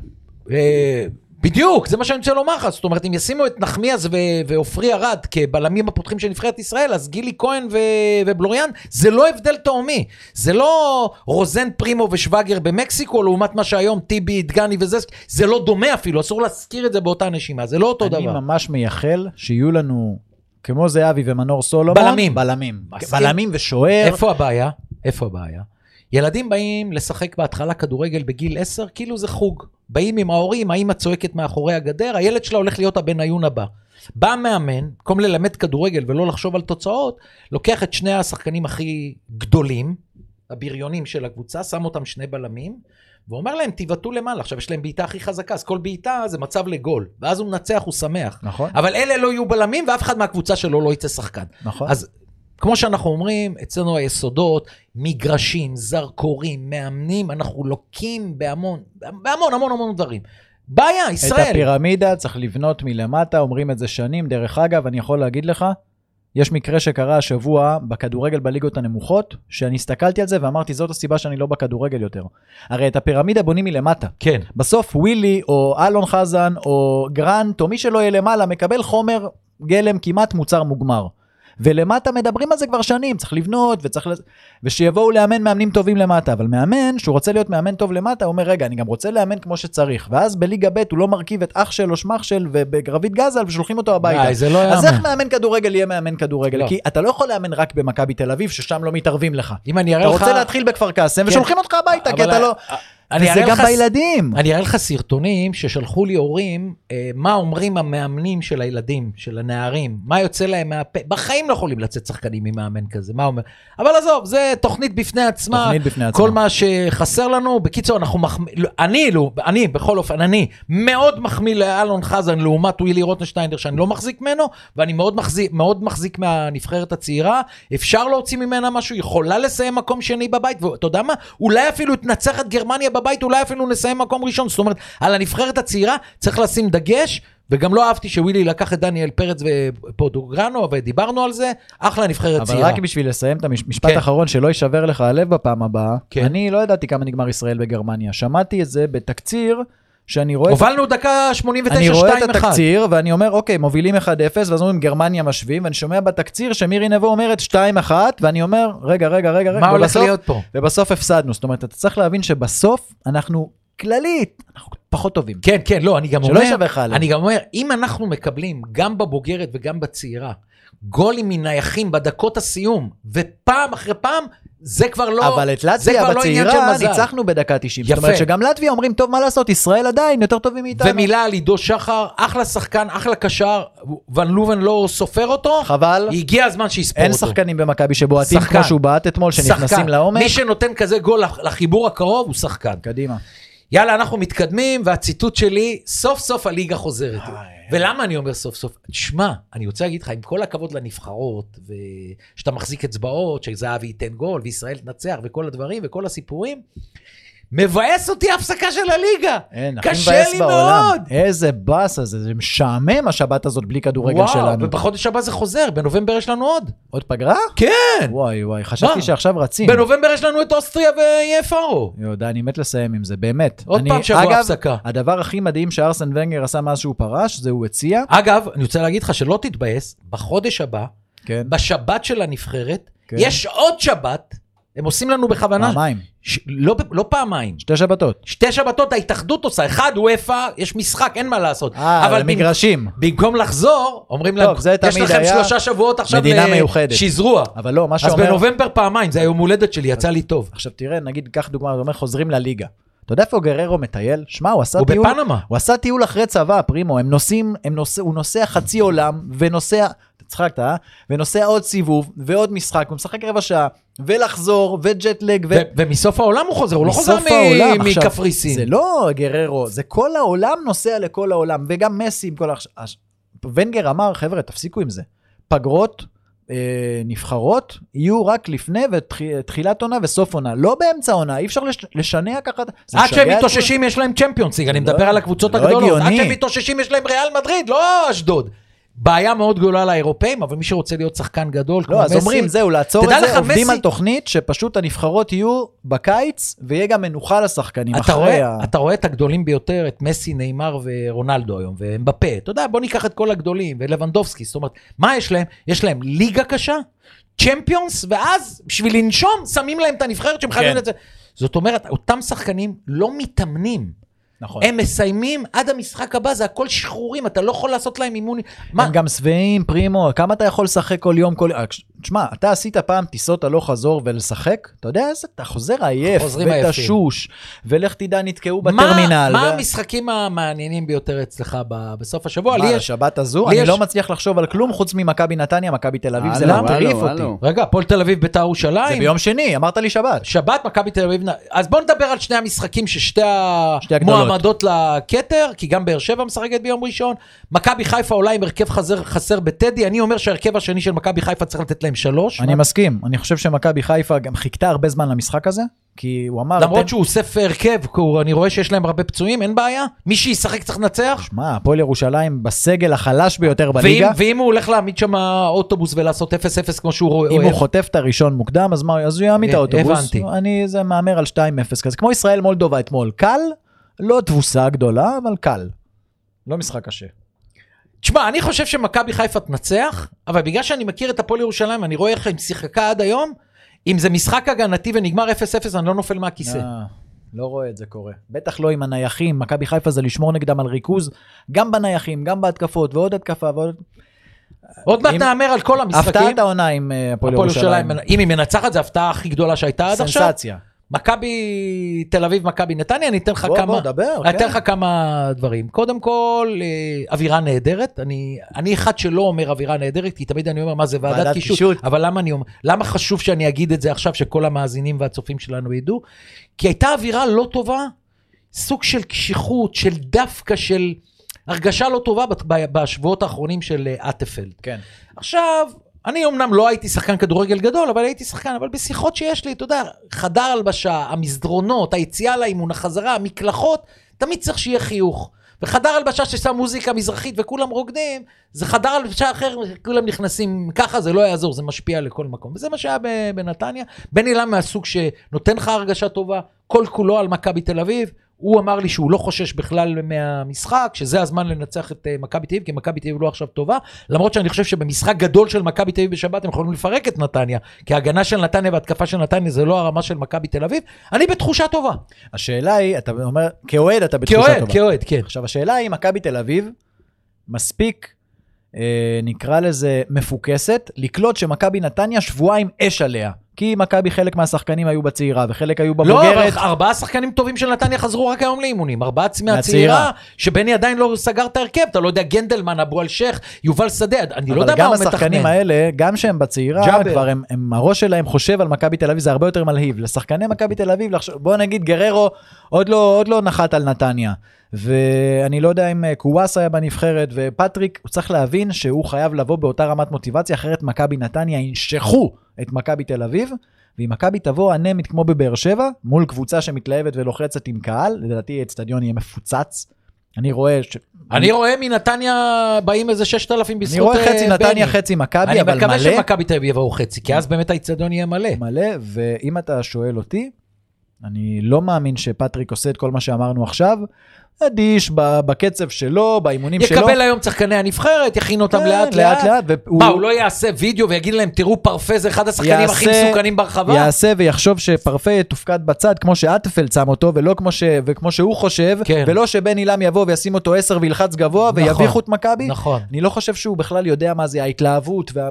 בדיוק, זה מה שאני רוצה לומר לך. זאת אומרת, אם ישימו את נחמיאס ועופרי ארד כבלמים הפותחים של נבחרת ישראל, אז גילי כהן ו- ובלוריאן, זה לא הבדל תהומי. זה לא רוזן פרימו ושווגר במקסיקו, לעומת מה שהיום טיבי, דגני וזה, זה לא דומה אפילו, אסור להזכיר את זה באותה נשימה, זה לא אותו אני דבר. ממש מייחל שיהיו לנו, כמו זהבי ומנור סולומון, בלמים. בלמים. מסכים. בלמים ושוער. איפה הבעיה? איפה הבעיה? ילדים באים לשחק בהתחלה כדורגל בגיל 10, כאילו זה חוג. באים עם ההורים, האמא צועקת מאחורי הגדר, הילד שלה הולך להיות הבן עיון הבא. בא מאמן, במקום ללמד כדורגל ולא לחשוב על תוצאות, לוקח את שני השחקנים הכי גדולים, הבריונים של הקבוצה, שם אותם שני בלמים, ואומר להם, תיבעטו למעלה. עכשיו, יש להם בעיטה הכי חזקה, אז כל בעיטה זה מצב לגול. ואז הוא מנצח, הוא שמח. נכון, אבל אלה לא יהיו בלמים, ואף אחד מהקבוצה שלו לא יצא שחקן. נכון. אז כמו שאנחנו אומרים, אצלנו היסודות, מגרשים, זרקורים, מאמנים, אנחנו לוקים בהמון, בהמון המון המון דברים. בעיה, את ישראל. הפירמידה צריך לבנות מלמטה, אומרים את זה שנים. דרך אגב, אני יכול להגיד לך, יש מקרה שקרה השבוע בכדורגל בליגות הנמוכות, שאני הסתכלתי על זה ואמרתי, זאת הסיבה שאני לא בכדורגל יותר. הרי את הפירמידה בונים מלמטה. כן. בסוף ווילי או אלון חזן או גרנט או מי שלא יהיה למעלה מקבל חומר גלם כמעט מוצר מוגמר. ולמטה מדברים על זה כבר שנים, צריך לבנות וצריך... לז- ושיבואו לאמן מאמנים טובים למטה, אבל מאמן שהוא רוצה להיות מאמן טוב למטה, הוא אומר רגע, אני גם רוצה לאמן כמו שצריך. ואז בליגה ב' הוא לא מרכיב את אח שלו, שמח של ובגרבית גזל ושולחים אותו הביתה. זה לא אז. איך מאמן כדורגל יהיה מאמן כדורגל? לא. כי אתה לא יכול לאמן רק במכבי תל אביב, ששם לא מתערבים לך. אם אני אראה אתה לך... רוצה להתחיל בכפר קאסם כן. ושולחים אותך הביתה, כי אתה לא... וזה גם לך בילדים. אני אראה לך סרטונים ששלחו לי הורים, אה, מה אומרים המאמנים של הילדים, של הנערים, מה יוצא להם מהפה. בחיים לא יכולים לצאת שחקנים ממאמן כזה, מה אומר? אבל עזוב, זה תוכנית בפני עצמה. תוכנית בפני עצמה. כל מה שחסר לנו, בקיצור, אנחנו מחמיא, אני, לא, אני, בכל אופן, אני מאוד מחמיא לאלון חזן לעומת ווילי רוטנשטיינדר, שאני לא מחזיק ממנו, ואני מאוד מחזיק, מאוד מחזיק מהנבחרת הצעירה. אפשר להוציא ממנה משהו, יכולה לסיים מקום שני בבית, ואתה יודע מה? אולי אפילו תנצח את גרמניה בבית, אולי אפילו נסיים מקום ראשון. זאת אומרת, על הנבחרת הצעירה צריך לשים דגש. וגם לא אהבתי שווילי לקח את דניאל פרץ ופודוגרנו, ודיברנו על זה, אחלה נבחרת אבל צעירה. רק בשביל לסיים את המשפט כן. האחרון, שלא יישבר לך הלב בפעם הבאה, כן. אני לא ידעתי כמה נגמר ישראל בגרמניה. שמעתי את זה בתקציר שאני רואה... הובלנו דקה 89, אני 2-1. רואה את התקציר, ואני אומר, אוקיי, מובילים 1-0, ואז אומרים גרמניה משווים, ואני שומע בתקציר שמירי נבו אומרת 2-1, ואני אומר, רגע, רגע, רגע, רגע, מה הולך להיות פה? ובסוף הפסדנו. זאת אומרת, אתה צריך להבין שבסוף אנחנו כללית, אנחנו פחות טובים. כן, כן, לא, אני גם שלא אומר, יישבר לך עליהם. אני גם אומר, אם אנחנו מקבלים, גם בבוגרת וגם בצעירה, גולים מנייחים בדקות הסיום, ופעם אחרי פעם, זה כבר לא, אבל את זה לטביה לא עניין של בצעירה מזל. ניצחנו בדקה 90. זאת יפה. אומרת שגם לטביה אומרים, טוב, מה לעשות, ישראל עדיין יותר טובים מאיתנו. ומילה על עידו שחר, אחלה שחקן, אחלה קשר, ון לובן לא סופר אותו, חבל, הגיע הזמן שיספור אין אותו. שחקנים במכבי שבועטים. כמו שהוא בעט אתמול, שנכנסים שחקן. לעומק. מי שנותן כזה גול לח- לחיבור הקרוב הוא שחקן. קדימה. יאללה, אנחנו מתקדמים, והציטוט שלי, סוף סוף הליגה חוזרת. ולמה אני אומר סוף סוף? תשמע, אני רוצה להגיד לך, עם כל הכבוד לנבחרות, ושאתה מחזיק אצבעות, שזהבי ייתן גול, וישראל תנצח, וכל הדברים, וכל הסיפורים, מבאס אותי ההפסקה של הליגה. אין, הכי קשה מבאס לי בעולם. מאוד. איזה באסה זה, זה משעמם השבת הזאת בלי כדורגל וואו, שלנו. ובחודש הבא זה חוזר, בנובמבר יש לנו עוד. עוד פגרה? כן, וואי וואי, חשבתי מה? שעכשיו רצים. בנובמבר יש לנו את אוסטריה ואיי פארו. יודע, אני מת לסיים עם זה, באמת. עוד אני- פעם שבוע אגב, הפסקה. הדבר הכי מדהים שארסן ונגר עשה מאז שהוא פרש, זה הוא הציע, אגב, אני רוצה להגיד לך שלא תתבאס, בחודש הבא, כן, בשבת של הנבחרת, כן. יש עוד שבת, הם עושים לנו בכוונה, פעמיים, ש... לא, לא פעמיים, שתי שבתות. שתי שבתות ההתאחדות עושה, אחד וופא, יש משחק, אין מה לעשות. אה, אבל מגרשים. במקום לחזור, אומרים זה יש לכם היה שלושה שבועות עכשיו מדינה ל- מיוחדת. שזרוע. אבל לא, מה אז שאומר... בנובמבר פעמיים, זה היום הולדת שלי, יצא לי טוב. עכשיו תראה, נגיד, קח דוגמה, הוא אומר, חוזרים לליגה. אתה יודע איפה גררו מטייל? שמע, הוא עשה הוא טיול... בפנמה. הוא עשה טיול אחרי צבא, פרימו, הם נוסעים, הם נוסע, הוא נוסע חצי עולם, ונוסע, צחקת, אה? ונוסע עוד סיבוב, ועוד משחק, הוא משחק רבע שעה, ולחזור, וג'טלג, ו... ו- ומסוף העולם הוא חוזר, הוא לא חוזר מ-. עכשיו, מקפריסין. זה לא גררו, זה כל העולם נוסע לכל העולם, וגם מסי עם כל. הש- ונגר אמר, חבר'ה, תפסיקו עם זה. פגרות, אה, נבחרות, יהיו רק לפני ותחילת עונה וסוף עונה. לא באמצע עונה, אי אפשר לש... לשנע ככה. עד שהם מתאוששים יש להם צ'מפיונס ליג, אני לא- מדבר על הקבוצות לא הגדולות. עד. שהם מתאוששים יש להם ריאל מדריד, לא אשדוד. בעיה מאוד גדולה לאירופאים, אבל מי שרוצה להיות שחקן גדול, כמו לא, אז מסי, אומרים, זהו, לעצור את זה, לך, עובדים מסי- על תוכנית שפשוט הנבחרות יהיו בקיץ, ויהיה גם מנוחה לשחקנים אתה אחרי רואה, ה... אתה רואה את הגדולים ביותר, את מסי, נאמר ורונלדו היום, ומבפה. אתה יודע, בוא ניקח את כל הגדולים, ולבנדובסקי, זאת אומרת, מה יש להם? יש להם ליגה קשה, צ'מפיונס, ואז בשביל לנשום, שמים להם את הנבחרת שהם חייבים כן. את זה. זאת אומרת, אותם שחקנים לא מתאמנים. נכון. הם מסיימים עד המשחק הבא, זה הכל שחרורים, אתה לא יכול לעשות להם אימון. מה? הם גם שבעים, פרימו, כמה אתה יכול לשחק כל יום, כל... תשמע, אתה עשית פעם טיסות הלוך חזור ולשחק? אתה יודע איזה, אתה חוזר עייף. ותשוש, ולך תדע, נתקעו בטרמינל. מה ו- המשחקים המעניינים ביותר אצלך ב- בסוף השבוע? מה. השבת הזו? אני יש- לא מצליח לחשוב על כלום חוץ ממכבי נתניה, מכבי תל אביב, זה הלו, מטריף אותי. רגע, הפועל תל אביב בית"ר ירושלים. זה ביום שני, אמרת לי שבת. שבת, מכבי תל אביב, אז בוא נדבר על שני המשחקים ששתי. המועמדות לכתר, כי גם באר שבע משחקת ביום ראשון. מכבי חיפה עולה עם הרכב חסר, חסר בטדי, אני אומר שההרכב השני של מכבי חיפה צריך לתת להם שלוש. אני מסכים, אני חושב שמכבי חיפה גם חיכתה הרבה זמן למשחק הזה, כי הוא אמר... למרות אתם- שהוא אוסף הרכב, אני רואה שיש להם הרבה פצועים, אין בעיה. מי שישחק צריך לנצח. שמע, הפועל ירושלים בסגל החלש ביותר ואם, בליגה. ואם הוא הולך להעמיד שם אוטובוס ולעשות 0-0 כמו שהוא רואה, אם הוא חוטף את הראשון מוקדם, אז מה, אז הוא יעמיד את אה, האוטובוס. הבנתי. אני, זה מהמר על 2-0 כזה. כמו ישראל מולדובה אתמול, קל, לא תבוסה גדולה, אבל קל. לא משחק קשה. תשמע, אני חושב שמכבי חיפה תנצח, אבל בגלל שאני מכיר את הפועל ירושלים, אני רואה איך היא שיחקה עד היום, אם זה משחק הגנתי ונגמר 0-0, אני לא נופל מהכיסא. אה, לא רואה את זה קורה. בטח לא עם הנייחים, מכבי חיפה זה לשמור נגדם על ריכוז, גם בנייחים, גם בהתקפות, ועוד התקפה, ועוד... עוד מעט נהמר על כל המשחקים. הפתעת העונה עם אה, הפועל. ירושלים, אם היא מנצחת, זו ההפתעה הכי גדולה שהייתה עד עכשיו. סנסציה. מכבי תל אביב, מכבי נתניה, אני אתן לך בוא, כמה... בוא, דבר, אני אתן כן. לך כמה דברים. קודם כל, אה, אווירה נהדרת. אני, אני אחד שלא אומר אווירה נהדרת, כי תמיד אני אומר, מה זה ועדת, ועדת קישוט. קישוט. אבל למה אני אומר, למה חשוב שאני אגיד את זה עכשיו, שכל המאזינים והצופים שלנו ידעו? כי הייתה אווירה לא טובה, סוג של קשיחות, של דווקא של הרגשה לא טובה בשבועות האחרונים של אה, אטפלד. כן. עכשיו, אני אמנם לא הייתי שחקן כדורגל גדול, אבל הייתי שחקן, אבל בשיחות שיש לי, אתה יודע, חדר הלבשה, המסדרונות, היציאה לאימון, החזרה, המקלחות, תמיד צריך שיהיה חיוך. וחדר הלבשה ששם מוזיקה מזרחית וכולם רוקדים, זה חדר הלבשה אחר, כולם נכנסים ככה, זה לא יעזור, זה משפיע לכל מקום. וזה מה שהיה בנתניה. בני לם מהסוג שנותן לך הרגשה טובה, כל כולו על מכבי תל אביב, הוא אמר לי שהוא לא חושש בכלל מהמשחק, שזה הזמן לנצח את אה, מכבי תל אביב, כי מכבי תל אביב לא עכשיו טובה, למרות שאני חושב שבמשחק גדול של מכבי תל אביב בשבת הם יכולים לפרק את נתניה, כי ההגנה של נתניה והתקפה של נתניה זה לא הרמה של מכבי תל אביב, אני בתחושה טובה. השאלה היא, אתה אומר, כאוהד אתה בתחושה כאוהד, טובה. כאוהד, כן. עכשיו, השאלה היא, מכבי תל אביב מספיק, אה, נקרא לזה, מפוקסת, לקלוט שמכבי נתניה שבועיים אש עליה. כי מכבי חלק מהשחקנים היו בצעירה וחלק היו לא, בבוגרת. אבל ארבעה שחקנים טובים של נתניה חזרו רק היום לאימונים, ארבעה מהצעירה. שבני עדיין לא סגר את ההרכב, אתה לא יודע, גנדלמן, אבו אלשיך, יובל שדה, אני לא יודע אבל מה גם הוא השחקנים מתכנן. האלה, גם שהם בצעירה, ג'אבר. כבר הם, הם, הראש שלהם חושב על מכבי תל אביב, זה הרבה יותר מלהיב. לשחקני מכבי תל אביב, בוא נגיד גררו עוד לא, עוד לא נחת על נתניה. ואני לא יודע אם אה, קוואס היה בנבחרת, ופטריק, הוא צריך להבין שהוא חייב לבוא באותה רמת מוטיבציה, אחרת מכבי נתניה ינשכו את מכבי תל אביב. ואם מכבי תבוא אנמית כמו בבאר שבע, מול קבוצה שמתלהבת ולוחצת עם קהל, לדעתי האצטדיון יהיה מפוצץ. אני רואה ש... אני רואה מנתניה באים איזה 6,000 בזכות אני רואה אה, חצי נתניה, בני. חצי מכבי, אני אבל מקווה מלא. שמכבי תל אביב יבואו חצי, כי אז באמת האיצטדיון יהיה מלא. מלא, ואם אתה שואל אותי, אני לא מאמין שפטריק עושה את כל מה שאמרנו עכשיו. אדיש בקצב שלו, באימונים שלו. יקבל היום שחקני הנבחרת, יכין אותם כן, לאט לאט לאט. לאט. והוא מה, הוא לא יעשה וידאו ויגיד להם, תראו פרפה זה אחד השחקנים הכי יעשה- מסוכנים ברחבה? יעשה ויחשוב שפרפה יתופקד בצד כמו שאטפלד שם אותו, ולא כמו, ש... וכמו שהוא חושב, כן. ולא שבן עילם יבוא וישים אותו עשר וילחץ גבוה נכון. ויביכו את מכבי. נכון. אני לא חושב שהוא בכלל יודע מה זה ההתלהבות. וה...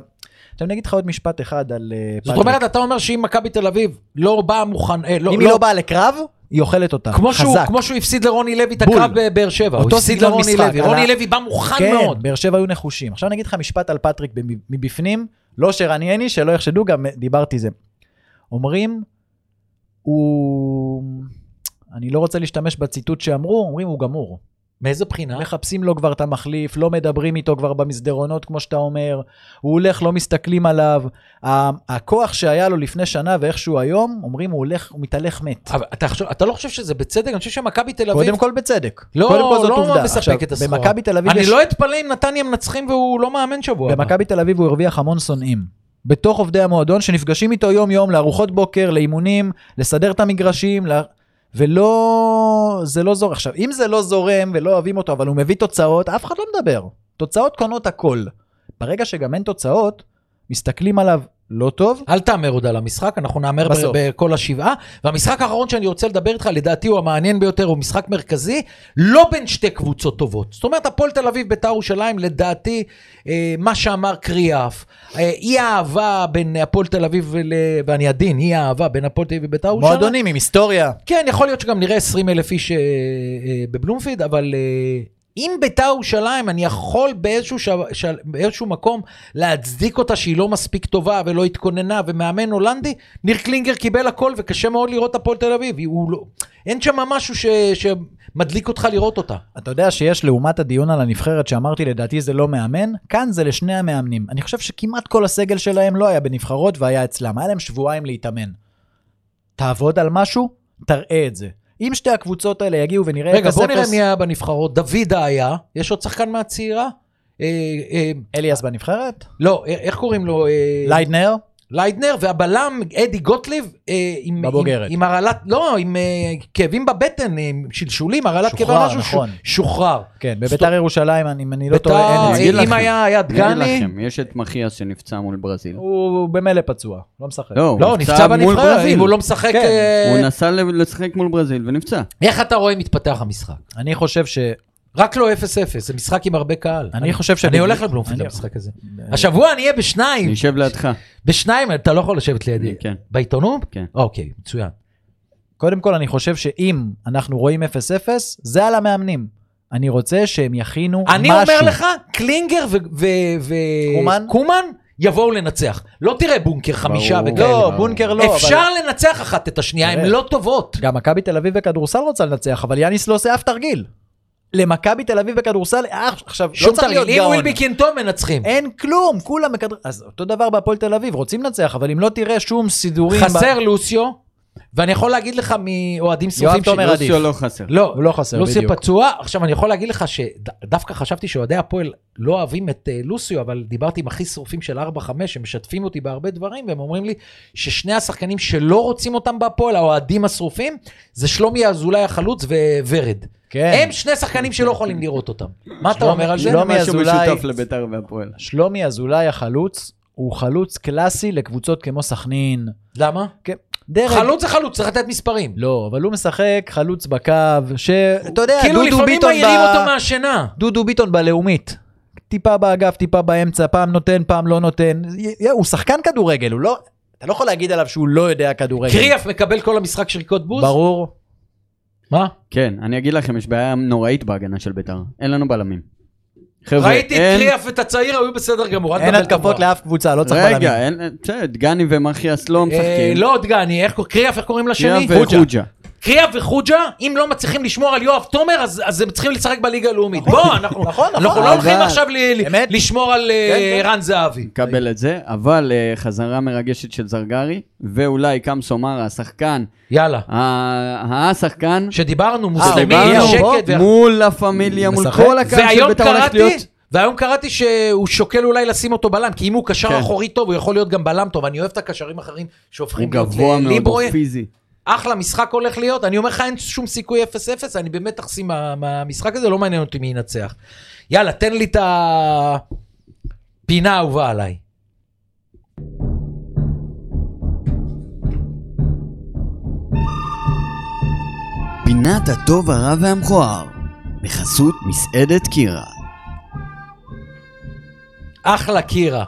עכשיו אני אגיד לך עוד משפט אחד על אה, זאת. אומרת, אתה אומר שאם מכבי תל אביב לא באה מוכן, אה, לא, אם היא לא באה לקרב, היא אוכלת אותה. כמו שהוא, חזק. כמו שהוא הפסיד לרוני לוי את. הקרב בבאר שבע, הוא אותו הפסיד לרוני משחק, לוי, רוני לוי בא מוכן כן, מאוד. באר שבע היו נחושים. עכשיו אני אגיד לך משפט על פטריק מבפנים, לא שרנייני, שלא יחשדו, גם דיברתי זה. אומרים, הוא... אני לא רוצה להשתמש בציטוט שאמרו, אומרים הוא גמור. מאיזה בחינה? מחפשים לו כבר את המחליף, לא מדברים איתו כבר במסדרונות, כמו שאתה אומר, הוא הולך, לא מסתכלים עליו. הכוח שהיה לו לפני שנה ואיך שהוא היום, אומרים הוא הולך, הוא מתהלך מת. אבל אתה, חושב, אתה לא חושב שזה בצדק? אני חושב שמכבי תל אביב... קודם כל בצדק. לא, קודם כל זאת לא עובדה. מספק עכשיו, את הסחורה. במכבי תל אביב אני יש... לא אתפלא אם נתניה מנצחים והוא לא מאמן שבוע. במכבי תל אביב הוא הרוויח המון שונאים. בתוך עובדי המועדון שנפגשים איתו יום-יום לארוחות בוקר, לאימונים, לסדר את המגרשים, לה... ולא... זה לא זורם. עכשיו, אם זה לא זורם ולא אוהבים אותו, אבל הוא מביא תוצאות, אף אחד לא מדבר. תוצאות קונות הכל. ברגע שגם אין תוצאות, מסתכלים עליו לא טוב. אל תהמר עוד על המשחק, אנחנו נהמר. בכל השבעה. והמשחק האחרון שאני רוצה לדבר איתך, לדעתי הוא המעניין ביותר, הוא משחק מרכזי, לא בין שתי קבוצות טובות. זאת אומרת, הפועל תל אביב, בית"ר ירושלים, לדעתי, אה, מה שאמר קריאף, אה, אי האהבה בין הפועל תל אביב, ול... ואני עדין, אי האהבה בין הפועל תל אביב ובית"ר ירושלים. מועדונים עם היסטוריה. כן, יכול להיות שגם נראה 20 אלף איש אה, אה, בבלומפיד, אבל אה, אם ביתר ירושלים, אני יכול באיזשהו, שו, של, באיזשהו מקום להצדיק אותה שהיא לא מספיק טובה ולא התכוננה, ומאמן הולנדי, ניר קלינגר קיבל הכל וקשה מאוד לראות את הפועל תל אביב. הוא לא, אין שם משהו ש, שמדליק אותך לראות אותה. אתה יודע שיש לעומת הדיון על הנבחרת שאמרתי לדעתי זה לא מאמן, כאן זה לשני המאמנים. אני חושב שכמעט כל הסגל שלהם לא היה בנבחרות והיה אצלם, היה להם שבועיים להתאמן. תעבוד על משהו, תראה את זה. אם שתי הקבוצות האלה יגיעו ונראה 0-0, רגע, בוא נראה מי היה בנבחרות. דוידה היה, יש עוד שחקן מהצעירה? אה, אה, אליאס בנבחרת? לא, אה, איך קוראים לו? ליידנר? ליידנר, והבלם אדי גוטליב, אה, עם, בבוגרת. עם, עם הרעלת, לא, עם אה, כאבים בבטן, אה, עם שלשולים, הרעלת כאבי שוחרר, משהו, נכון. ש- שוחרר. כן, בביתר ירושלים, אני- אם אני לא טועה, אין את זה. אם לכם. היה היה אני אגיד דגני, לכם, יש את מחיאס שנפצע מול ברזיל. הוא במילא פצוע, לא משחק. לא, לא, הוא נפצע מול בנבחרת, ברזיל. אם הוא לא משחק, כן, אה, הוא נסע ל- לשחק מול ברזיל ונפצע. איך אתה רואה מתפתח המשחק? אני חושב ש... רק לא 0-0, זה משחק עם הרבה קהל. אני חושב ש... אני הולך לבלומפילד למשחק הזה. השבוע אני אהיה בשניים, אני אשב לידך. בשניים, אתה לא יכול לשבת לידי. כן. בעיתונות? כן. אוקיי, מצוין. קודם כל, אני חושב שאם אנחנו רואים 0-0, זה על המאמנים. אני רוצה שהם יכינו משהו. אני אומר לך, קלינגר קומן? וקומן יבואו לנצח. לא תראה בונקר חמישה ברור. וכאלה. לא, בונקר לא, אבל... אפשר לנצח אחת את השנייה, הן. לא טובות. גם מכבי תל אביב בכדורסל רוצה לנצח, אבל יאניס לא עושה אף תרגיל. למכבי תל אביב בכדורסל, אה, עכשיו, לא צריך להיות תרגיל, אם גאון. ווילבקין טוב מנצחים. אין כלום, כולם מכדור... אז אותו דבר בהפועל תל אביב, רוצים לנצח, אבל אם לא תראה שום סידורים... חסר לוסיו, ואני יכול להגיד לך מאוהדים שרופים תומר עדיף. לוסיו לא חסר. לא, הוא לא חסר, לוסיו בדיוק. פצוע. עכשיו, אני יכול להגיד לך שדווקא חשבתי שאוהדי הפועל לא אוהבים את אה, לוסיו, אבל דיברתי עם הכי שרופים של 4-5, הם משתפים אותי בהרבה דברים, והם אומרים לי ששני השחקנים שלא רוצים אותם בהפועל, האוהדים השרופים, זה שלומי אזולאי החלוץ וורד. כן. הם שני שחקנים שלא יכולים לראות אותם. מה אתה אומר על זה? שלומי אזולאי- משותף לביתר והפועל. שלומי אזולאי החלוץ, הוא חלוץ קלאסי לקבוצות כמו סכנין. למה? כן, דרג. חלוץ זה חלוץ, צריך לתת מספרים. לא, אבל הוא משחק חלוץ בקו, שאתה יודע, כאילו דודו לפעמים ביטון מעירים ב- אותו מהשינה. דודו ביטון בלאומית. טיפה באגף, טיפה באמצע, פעם נותן, פעם לא נותן. י- הוא שחקן כדורגל, הוא לא... אתה לא יכול להגיד עליו שהוא לא יודע כדורגל. קריאף מקבל כל המשחק שריקות בוז? ברור. מה? כן, אני אגיד לכם, יש בעיה נוראית בהגנה של ביתר. אין לנו בלמים. חבר'ה, ראיתי את אין- קריאף ואת הצעיר, היו בסדר גמור. אין התקפות. לאף קבוצה, לא צריך בלמים. רגע, אין- בסדר, דגני ומחיאס לא אה, משחקים. לא דגני, איך קריאף, איך קוראים לשני? קריאף וחוג'ה. קריאף וחוג'ה, אם לא מצליחים לשמור על יואב תומר, אז אז הם צריכים לשחק בליגה הלאומית. בוא, אנחנו נכון, אנחנו נכון. לא הולכים עכשיו ל- אמת. לשמור על אה, כן, כן. ערן זהבי. מקבל את זה, אבל אה, חזרה מרגשת של זרגרי, ואולי קמסו מרה, השחקן, יאללה. ה- השחקן, שדיברנו, אה, מוסלמי, דיברנו, שקט. בוא. ו- מול לה פמיליה, מול משחק. כל הקהל של והיום ביתר הולך קראתי, להיות... והיום קראתי שהוא שוקל אולי לשים אותו בלם, כי אם הוא קשר כן. אחורי טוב, הוא יכול להיות גם בלם טוב. אני אוהב את הקשרים האחרים שהופכים הוא להיות גבוה מאוד, הוא. פיזי. אחלה משחק הולך להיות, אני אומר לך אין שום סיכוי 0-0, אני באמת תחסים מה- מהמשחק הזה, לא מעניין אותי מי ינצח. יאללה, תן לי את הפינה האהובה עליי. פינת הטוב, הרע והמכוער, בחסות מסעדת קירה. אחלה קירה.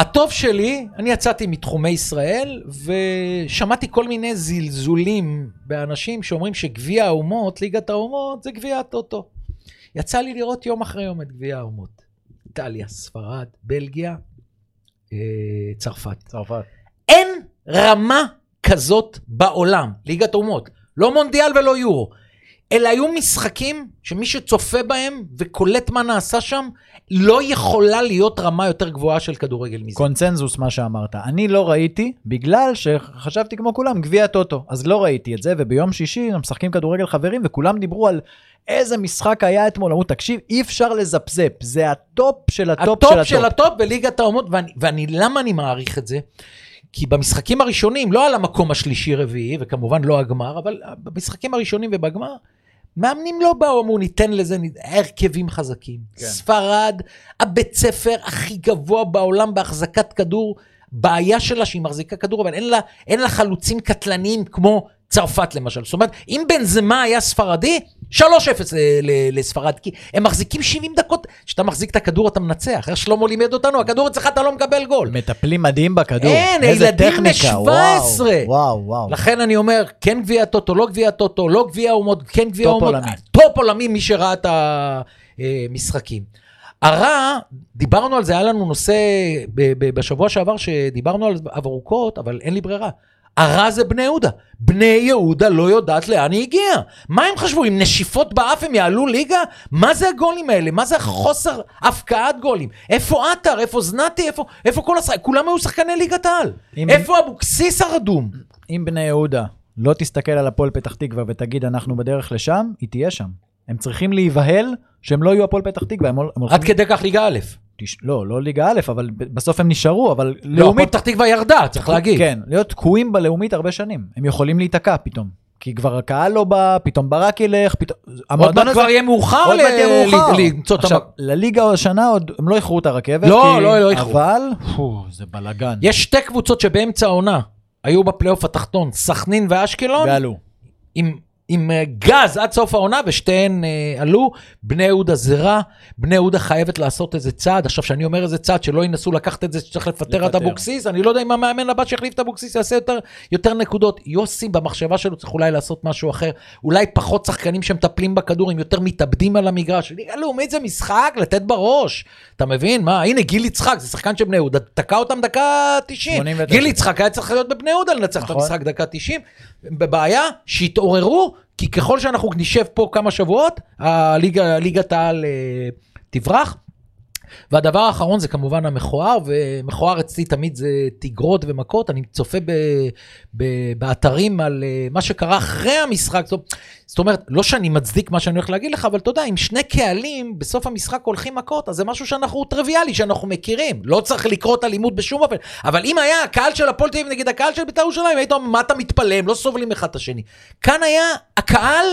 הטוב שלי, אני יצאתי מתחומי ישראל, ושמעתי כל מיני זלזולים באנשים שאומרים שגביע האומות, ליגת האומות, זה גביע הטוטו. יצא לי לראות יום אחרי יום את גביע האומות. איטליה, ספרד, בלגיה, אה, צרפת. צרפת. אין רמה כזאת בעולם, ליגת האומות. לא מונדיאל ולא יורו. אלה היו משחקים שמי שצופה בהם וקולט מה נעשה שם, לא יכולה להיות רמה יותר גבוהה של כדורגל מזה. קונצנזוס מה שאמרת. אני לא ראיתי, בגלל שחשבתי כמו כולם, גביע טוטו. אז לא ראיתי את זה, וביום שישי הם משחקים כדורגל חברים, וכולם דיברו על איזה משחק היה אתמול. אמרו, תקשיב, אי אפשר לזפזפ, זה הטופ של הטופ, הטופ של של הטופ. הטופ בליגת האומות, ואני, ואני, למה אני מעריך את זה? כי במשחקים הראשונים, לא על המקום השלישי-רביעי, וכמובן לא הגמר, אבל במשחקים הראשונים ובגמר, מאמנים לא באו, אמרו, ניתן לזה הרכבים חזקים. כן. ספרד, הבית ספר הכי גבוה בעולם בהחזקת כדור, בעיה שלה שהיא מחזיקה כדור, אבל אין לה, אין לה חלוצים קטלניים כמו צרפת למשל. זאת אומרת, אם בנזמה היה ספרדי, 3-0 ל- ל- לספרד, כי הם מחזיקים 70 דקות. כשאתה מחזיק את הכדור אתה מנצח. איך שלמה לימד אותנו, הכדור אצלך אתה לא מקבל גול. מטפלים מדהים בכדור. אין, איזה הילדים בני טכניקה, 17. וואו, וואו, וואו. לכן אני אומר, כן גביע טוטו, לא גביע טוטו, לא גביע האומות, כן גביע טופ האומות, עולמי. טופ עולמי, מי שראה את המשחקים. הרע, דיברנו על זה, היה לנו נושא בשבוע שעבר שדיברנו על זה ארוכות, אבל אין לי ברירה. הרע זה בני יהודה. בני יהודה לא יודעת לאן היא הגיעה. מה הם חשבו, עם נשיפות באף הם יעלו ליגה? מה זה הגולים האלה? מה זה החוסר הפקעת גולים? איפה עטר? איפה זנתי? איפה, איפה כל השחקנים? כולם היו שחקני ליגת העל. אם- איפה אבוקסיס הרדום? אם בני יהודה לא תסתכל על הפועל פתח תקווה ותגיד אנחנו בדרך לשם, היא תהיה שם. הם צריכים להיבהל שהם לא יהיו הפועל פתח תקווה. הם, הול- הם הולכים... עד כדי כך ליגה א'. תש... לא, לא ליגה א', אבל בסוף הם נשארו, אבל לא, הפועל לאומית... פתח תקווה ירדה, צריך להגיד. כן, להיות תקועים בלאומית הרבה שנים. הם יכולים להיתקע פתאום. כי כבר הקהל לא בא, פתאום ברק ילך, פתאום... עוד מעט כבר יהיה מאוחר למצוא את עכשיו, המקום. לליגה השנה עוד, הם לא איחרו את הרכבת. לא, כי... לא, לא איחרו. אבל, פו, זה בלאגן. יש שתי קבוצות שבאמצע העונה היו בפלייאוף התחתון, סכנין ואשקלון, ועלו. עם, עם אה, גז עד סוף העונה, ושתיהן אה, עלו. בני יהודה זה רע, בני יהודה חייבת לעשות איזה צעד. עכשיו, כשאני אומר איזה צעד, שלא ינסו לקחת את זה שצריך לפטר את. אבוקסיס, אני לא יודע אם המאמן הבא שיחליף את אבוקסיס יעשה יותר, יותר נקודות. יוסי במחשבה שלו צריך אולי לעשות משהו אחר. אולי פחות שחקנים שמטפלים בכדור, הם יותר מתאבדים על המגרש. ליגה לאומית זה משחק, לתת בראש. אתה מבין? מה, הנה גיל יצחק, זה שחקן של בני יהודה, תקע אותם דקה 90. 89. גיל יצחק היה צריך להיות בבני יהודה לנצח את נכון. המשחק דקה 90. בבעיה, שיתעוררו, כי ככל שאנחנו נשב פה כמה שבועות, הליגה, ליגת העל אה, תברח. והדבר האחרון זה כמובן המכוער, ומכוער אצלי תמיד זה תגרות ומכות, אני צופה ב, ב, באתרים על אה, מה שקרה אחרי המשחק, זאת, זאת אומרת, לא שאני מצדיק מה שאני הולך להגיד לך, אבל אתה יודע, אם שני קהלים בסוף המשחק הולכים מכות, אז זה משהו שאנחנו טריוויאלי, שאנחנו מכירים. לא צריך לקרות אלימות בשום אופן, אבל אם היה הקהל של הפועל תל נגד הקהל של בית"ר ירושלים, היית אומר, מה אתה מתפלא, הם לא סובלים אחד את השני. כאן היה הקהל...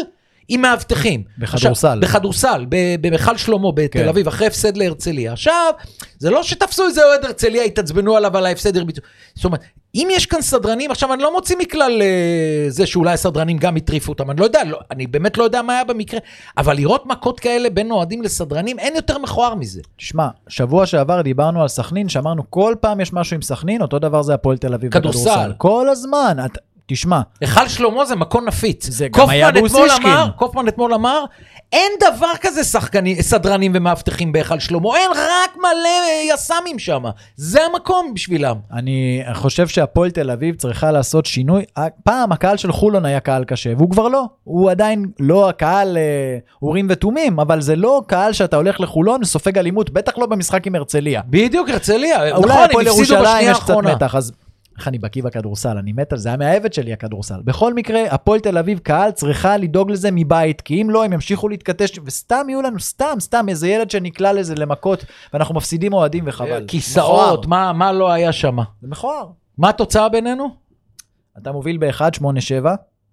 עם מאבטחים. בכדורסל. בכדורסל, במכל שלמה בתל כן. אביב, אחרי הפסד להרצליה. עכשיו, זה לא שתפסו איזה אוהד הרצליה, התעצבנו עליו על ההפסד הרביצו. זאת אומרת, אם יש כאן סדרנים, עכשיו אני לא מוציא מכלל אה, זה שאולי הסדרנים גם הטריפו אותם, אני לא יודע, לא, אני באמת לא יודע מה היה במקרה, אבל לראות מכות כאלה בין אוהדים לסדרנים, אין יותר מכוער מזה. תשמע, שבוע שעבר דיברנו על סכנין, שאמרנו כל פעם יש משהו עם סכנין, אותו דבר זה הפועל תל אביב כדורסל. כל הזמן. את, תשמע, היכל שלמה זה מקום נפיץ. זה גם היה. אמר, קופמן אתמול אמר, אין דבר כזה שחקני, סדרנים ומאבטחים בהיכל שלמה, אין רק מלא יס"מים שם. זה המקום בשבילם. אני חושב שהפועל תל אביב צריכה לעשות שינוי. פעם הקהל של חולון היה קהל קשה, והוא כבר לא. הוא עדיין לא הקהל אה, אורים ותומים, אבל זה לא קהל שאתה הולך לחולון וסופג אלימות, בטח לא במשחק עם הרצליה. בדיוק, הרצליה. נכון, הם הפועל הפסידו ירושלים בשנייה יש קצת האחרונה. איך אני בקיא בכדורסל, אני מת על זה, המאהבת שלי הכדורסל. בכל מקרה, הפועל תל אביב קהל צריכה לדאוג לזה מבית, כי אם לא, הם ימשיכו להתכתש, וסתם יהיו לנו, סתם, סתם, איזה ילד שנקלע לזה למכות, ואנחנו מפסידים אוהדים וחבל. כיסאות, מכוער. מה מה לא היה שם? זה מכוער. מה התוצאה בינינו? אתה מוביל ב-1-8-7,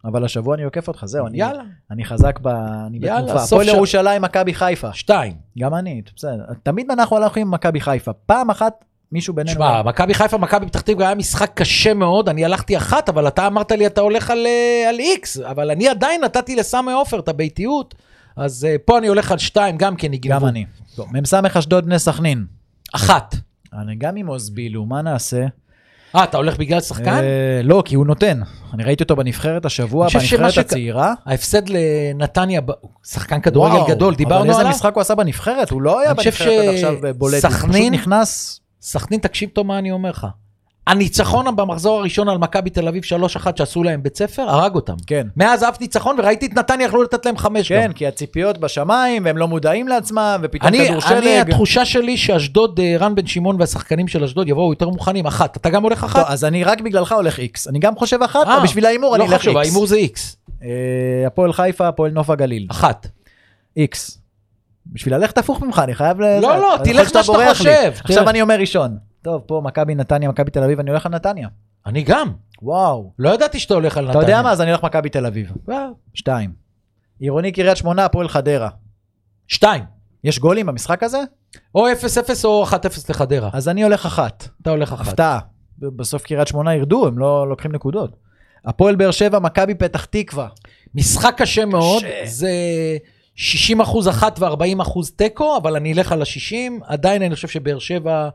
אבל השבוע אני עוקף אותך, זהו, אני, יאללה, אני חזק ב... אני יאללה, בתנופה. סוף הפועל. ירושלים, מכבי חיפה. שתיים. גם אני, בסדר. תמיד אנחנו הלכנו עם מכבי חיפה. פעם אחת מישהו בינינו... שמע, מכבי חיפה, מכבי פתח תקווה היה משחק קשה מאוד, אני הלכתי אחת, אבל אתה אמרת לי אתה הולך על, אה, על איקס, אבל אני עדיין נתתי לסמי עופר את הביתיות, אז אה, פה אני הולך על שתיים, גם כן יגנבו. גם אני. מ"ס אשדוד בני סכנין. אחת. אני גם עם עוז בילו, מה נעשה? אה, אתה הולך בגלל שחקן? אה, לא, כי הוא נותן. אני ראיתי אותו בנבחרת השבוע, בנבחרת הצעירה. ההפסד לנתניה, שחקן כדורגל גדול, אבל דיברנו איזה עליו. משחק הוא עשה בנבחרת? הוא לא היה בנבחרת עד עכשיו בולט. הוא פשוט נכנס... סכנין, תקשיב טוב מה אני אומר לך. הניצחון במחזור הראשון על מכבי תל אביב 3-1 שעשו להם בית ספר, הרג אותם. כן. מאז אף ניצחון, וראיתי את נתניה יכלו לתת להם חמש גם. כן, כי הציפיות בשמיים, והם לא מודעים לעצמם, ופתאום אני, כדור אני, שלג. התחושה שלי שאשדוד, אה, רן בן שמעון והשחקנים של אשדוד יבואו יותר מוכנים. אחת, אתה גם הולך טוב, אחת? אז אני רק בגללך הולך איקס. אני גם חושב אחת, אה, אבל בשביל ההימור אני לא אלך חשוב, איקס. ההימור זה איקס. אה, הפועל חיפה, הפועל נוף הגליל. אחת. איקס. בשביל ללכת הפוך ממך, אני חייב ל... לא, לא, תלך מה שאתה. חושב. עכשיו. אני אומר ראשון. טוב, פה מכבי נתניה, מכבי תל אביב, אני הולך על נתניה. אני גם. וואו. לא ידעתי שאתה הולך על אתה נתניה. יודע מה? אז אני הולך מכבי תל אביב. שתיים. עירוני קריית שמונה, הפועל חדרה. שתיים. יש גולים במשחק הזה? או 0-0 או 1-0 לחדרה. אז אני הולך אחת. אתה הולך אחת. הפתעה. בסוף קריית שמונה ירדו, הם לא לוקחים נקודות. הפועל באר שבע, מכבי פתח תקווה. משחק קשה מאוד, קשה. זה 60 אחוז אחת ו-40 אחוז תיקו, אבל אני אלך על ה-60, עדיין אני חושב שבאר שבע...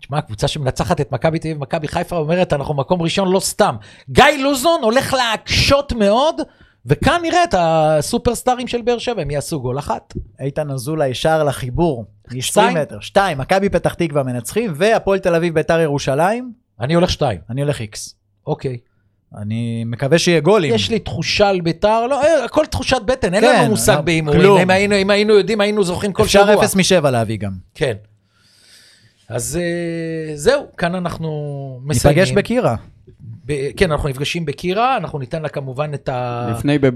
תשמע, הקבוצה שמנצחת את מכבי תל אביב ומכבי חיפה אומרת, אנחנו מקום ראשון לא סתם. גיא לוזון הולך להקשות מאוד, וכאן נראה את הסופרסטארים של באר שבע, הם יעשו גול אחת. איתן אזולאי ישר לחיבור. מ-20 שתיים? מטר. שתיים, מכבי פתח תקווה מנצחים, והפועל תל אביב ביתר ירושלים, אני הולך שתיים. אני הולך איקס. אוקיי. אני מקווה שיהיה גולים. יש לי תחושה על ביתר, לא, אה, הכל תחושת בטן, אין כן, לנו מושג לא, בהימורים. כלום. אם היינו, אם היינו יודעים, היינו זוכרים כל אפשר שבוע. 0 מ-7 להביא גם. כן. אז אה, זהו, כאן אנחנו מסיימים. ניפגש בקירה. ב- כן, אנחנו נפגשים בקירה, אנחנו ניתן לה כמובן את.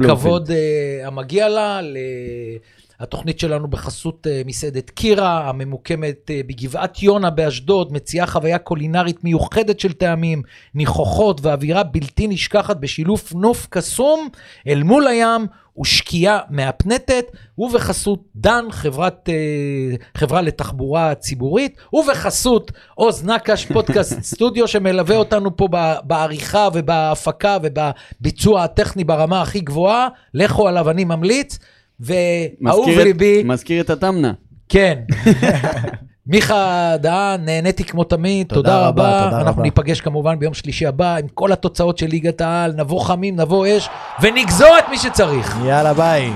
הכבוד אה, המגיע לה. ל- התוכנית שלנו בחסות אה, מסעדת קירה, הממוקמת אה, בגבעת יונה באשדוד, מציעה חוויה קולינרית מיוחדת של טעמים, ניחוחות ואווירה בלתי נשכחת בשילוב נוף קסום אל מול הים ושקיעה מהפנטת, ובחסות דן, חברת, אה, חברה לתחבורה ציבורית, ובחסות עוז נקש, פודקאסט סטודיו, שמלווה אותנו פה בעריכה ובהפקה ובביצוע הטכני ברמה הכי גבוהה. לכו עליו, אני ממליץ. ואהוב ליבי, מזכיר את התמנה. כן. מיכה דהן, נהניתי כמו תמיד, תודה תודה רבה, רבה. תודה אנחנו רבה. ניפגש כמובן ביום שלישי הבא עם כל התוצאות של ליגת העל, נבוא חמים, נבוא אש, ונגזור את מי שצריך. יאללה ביי.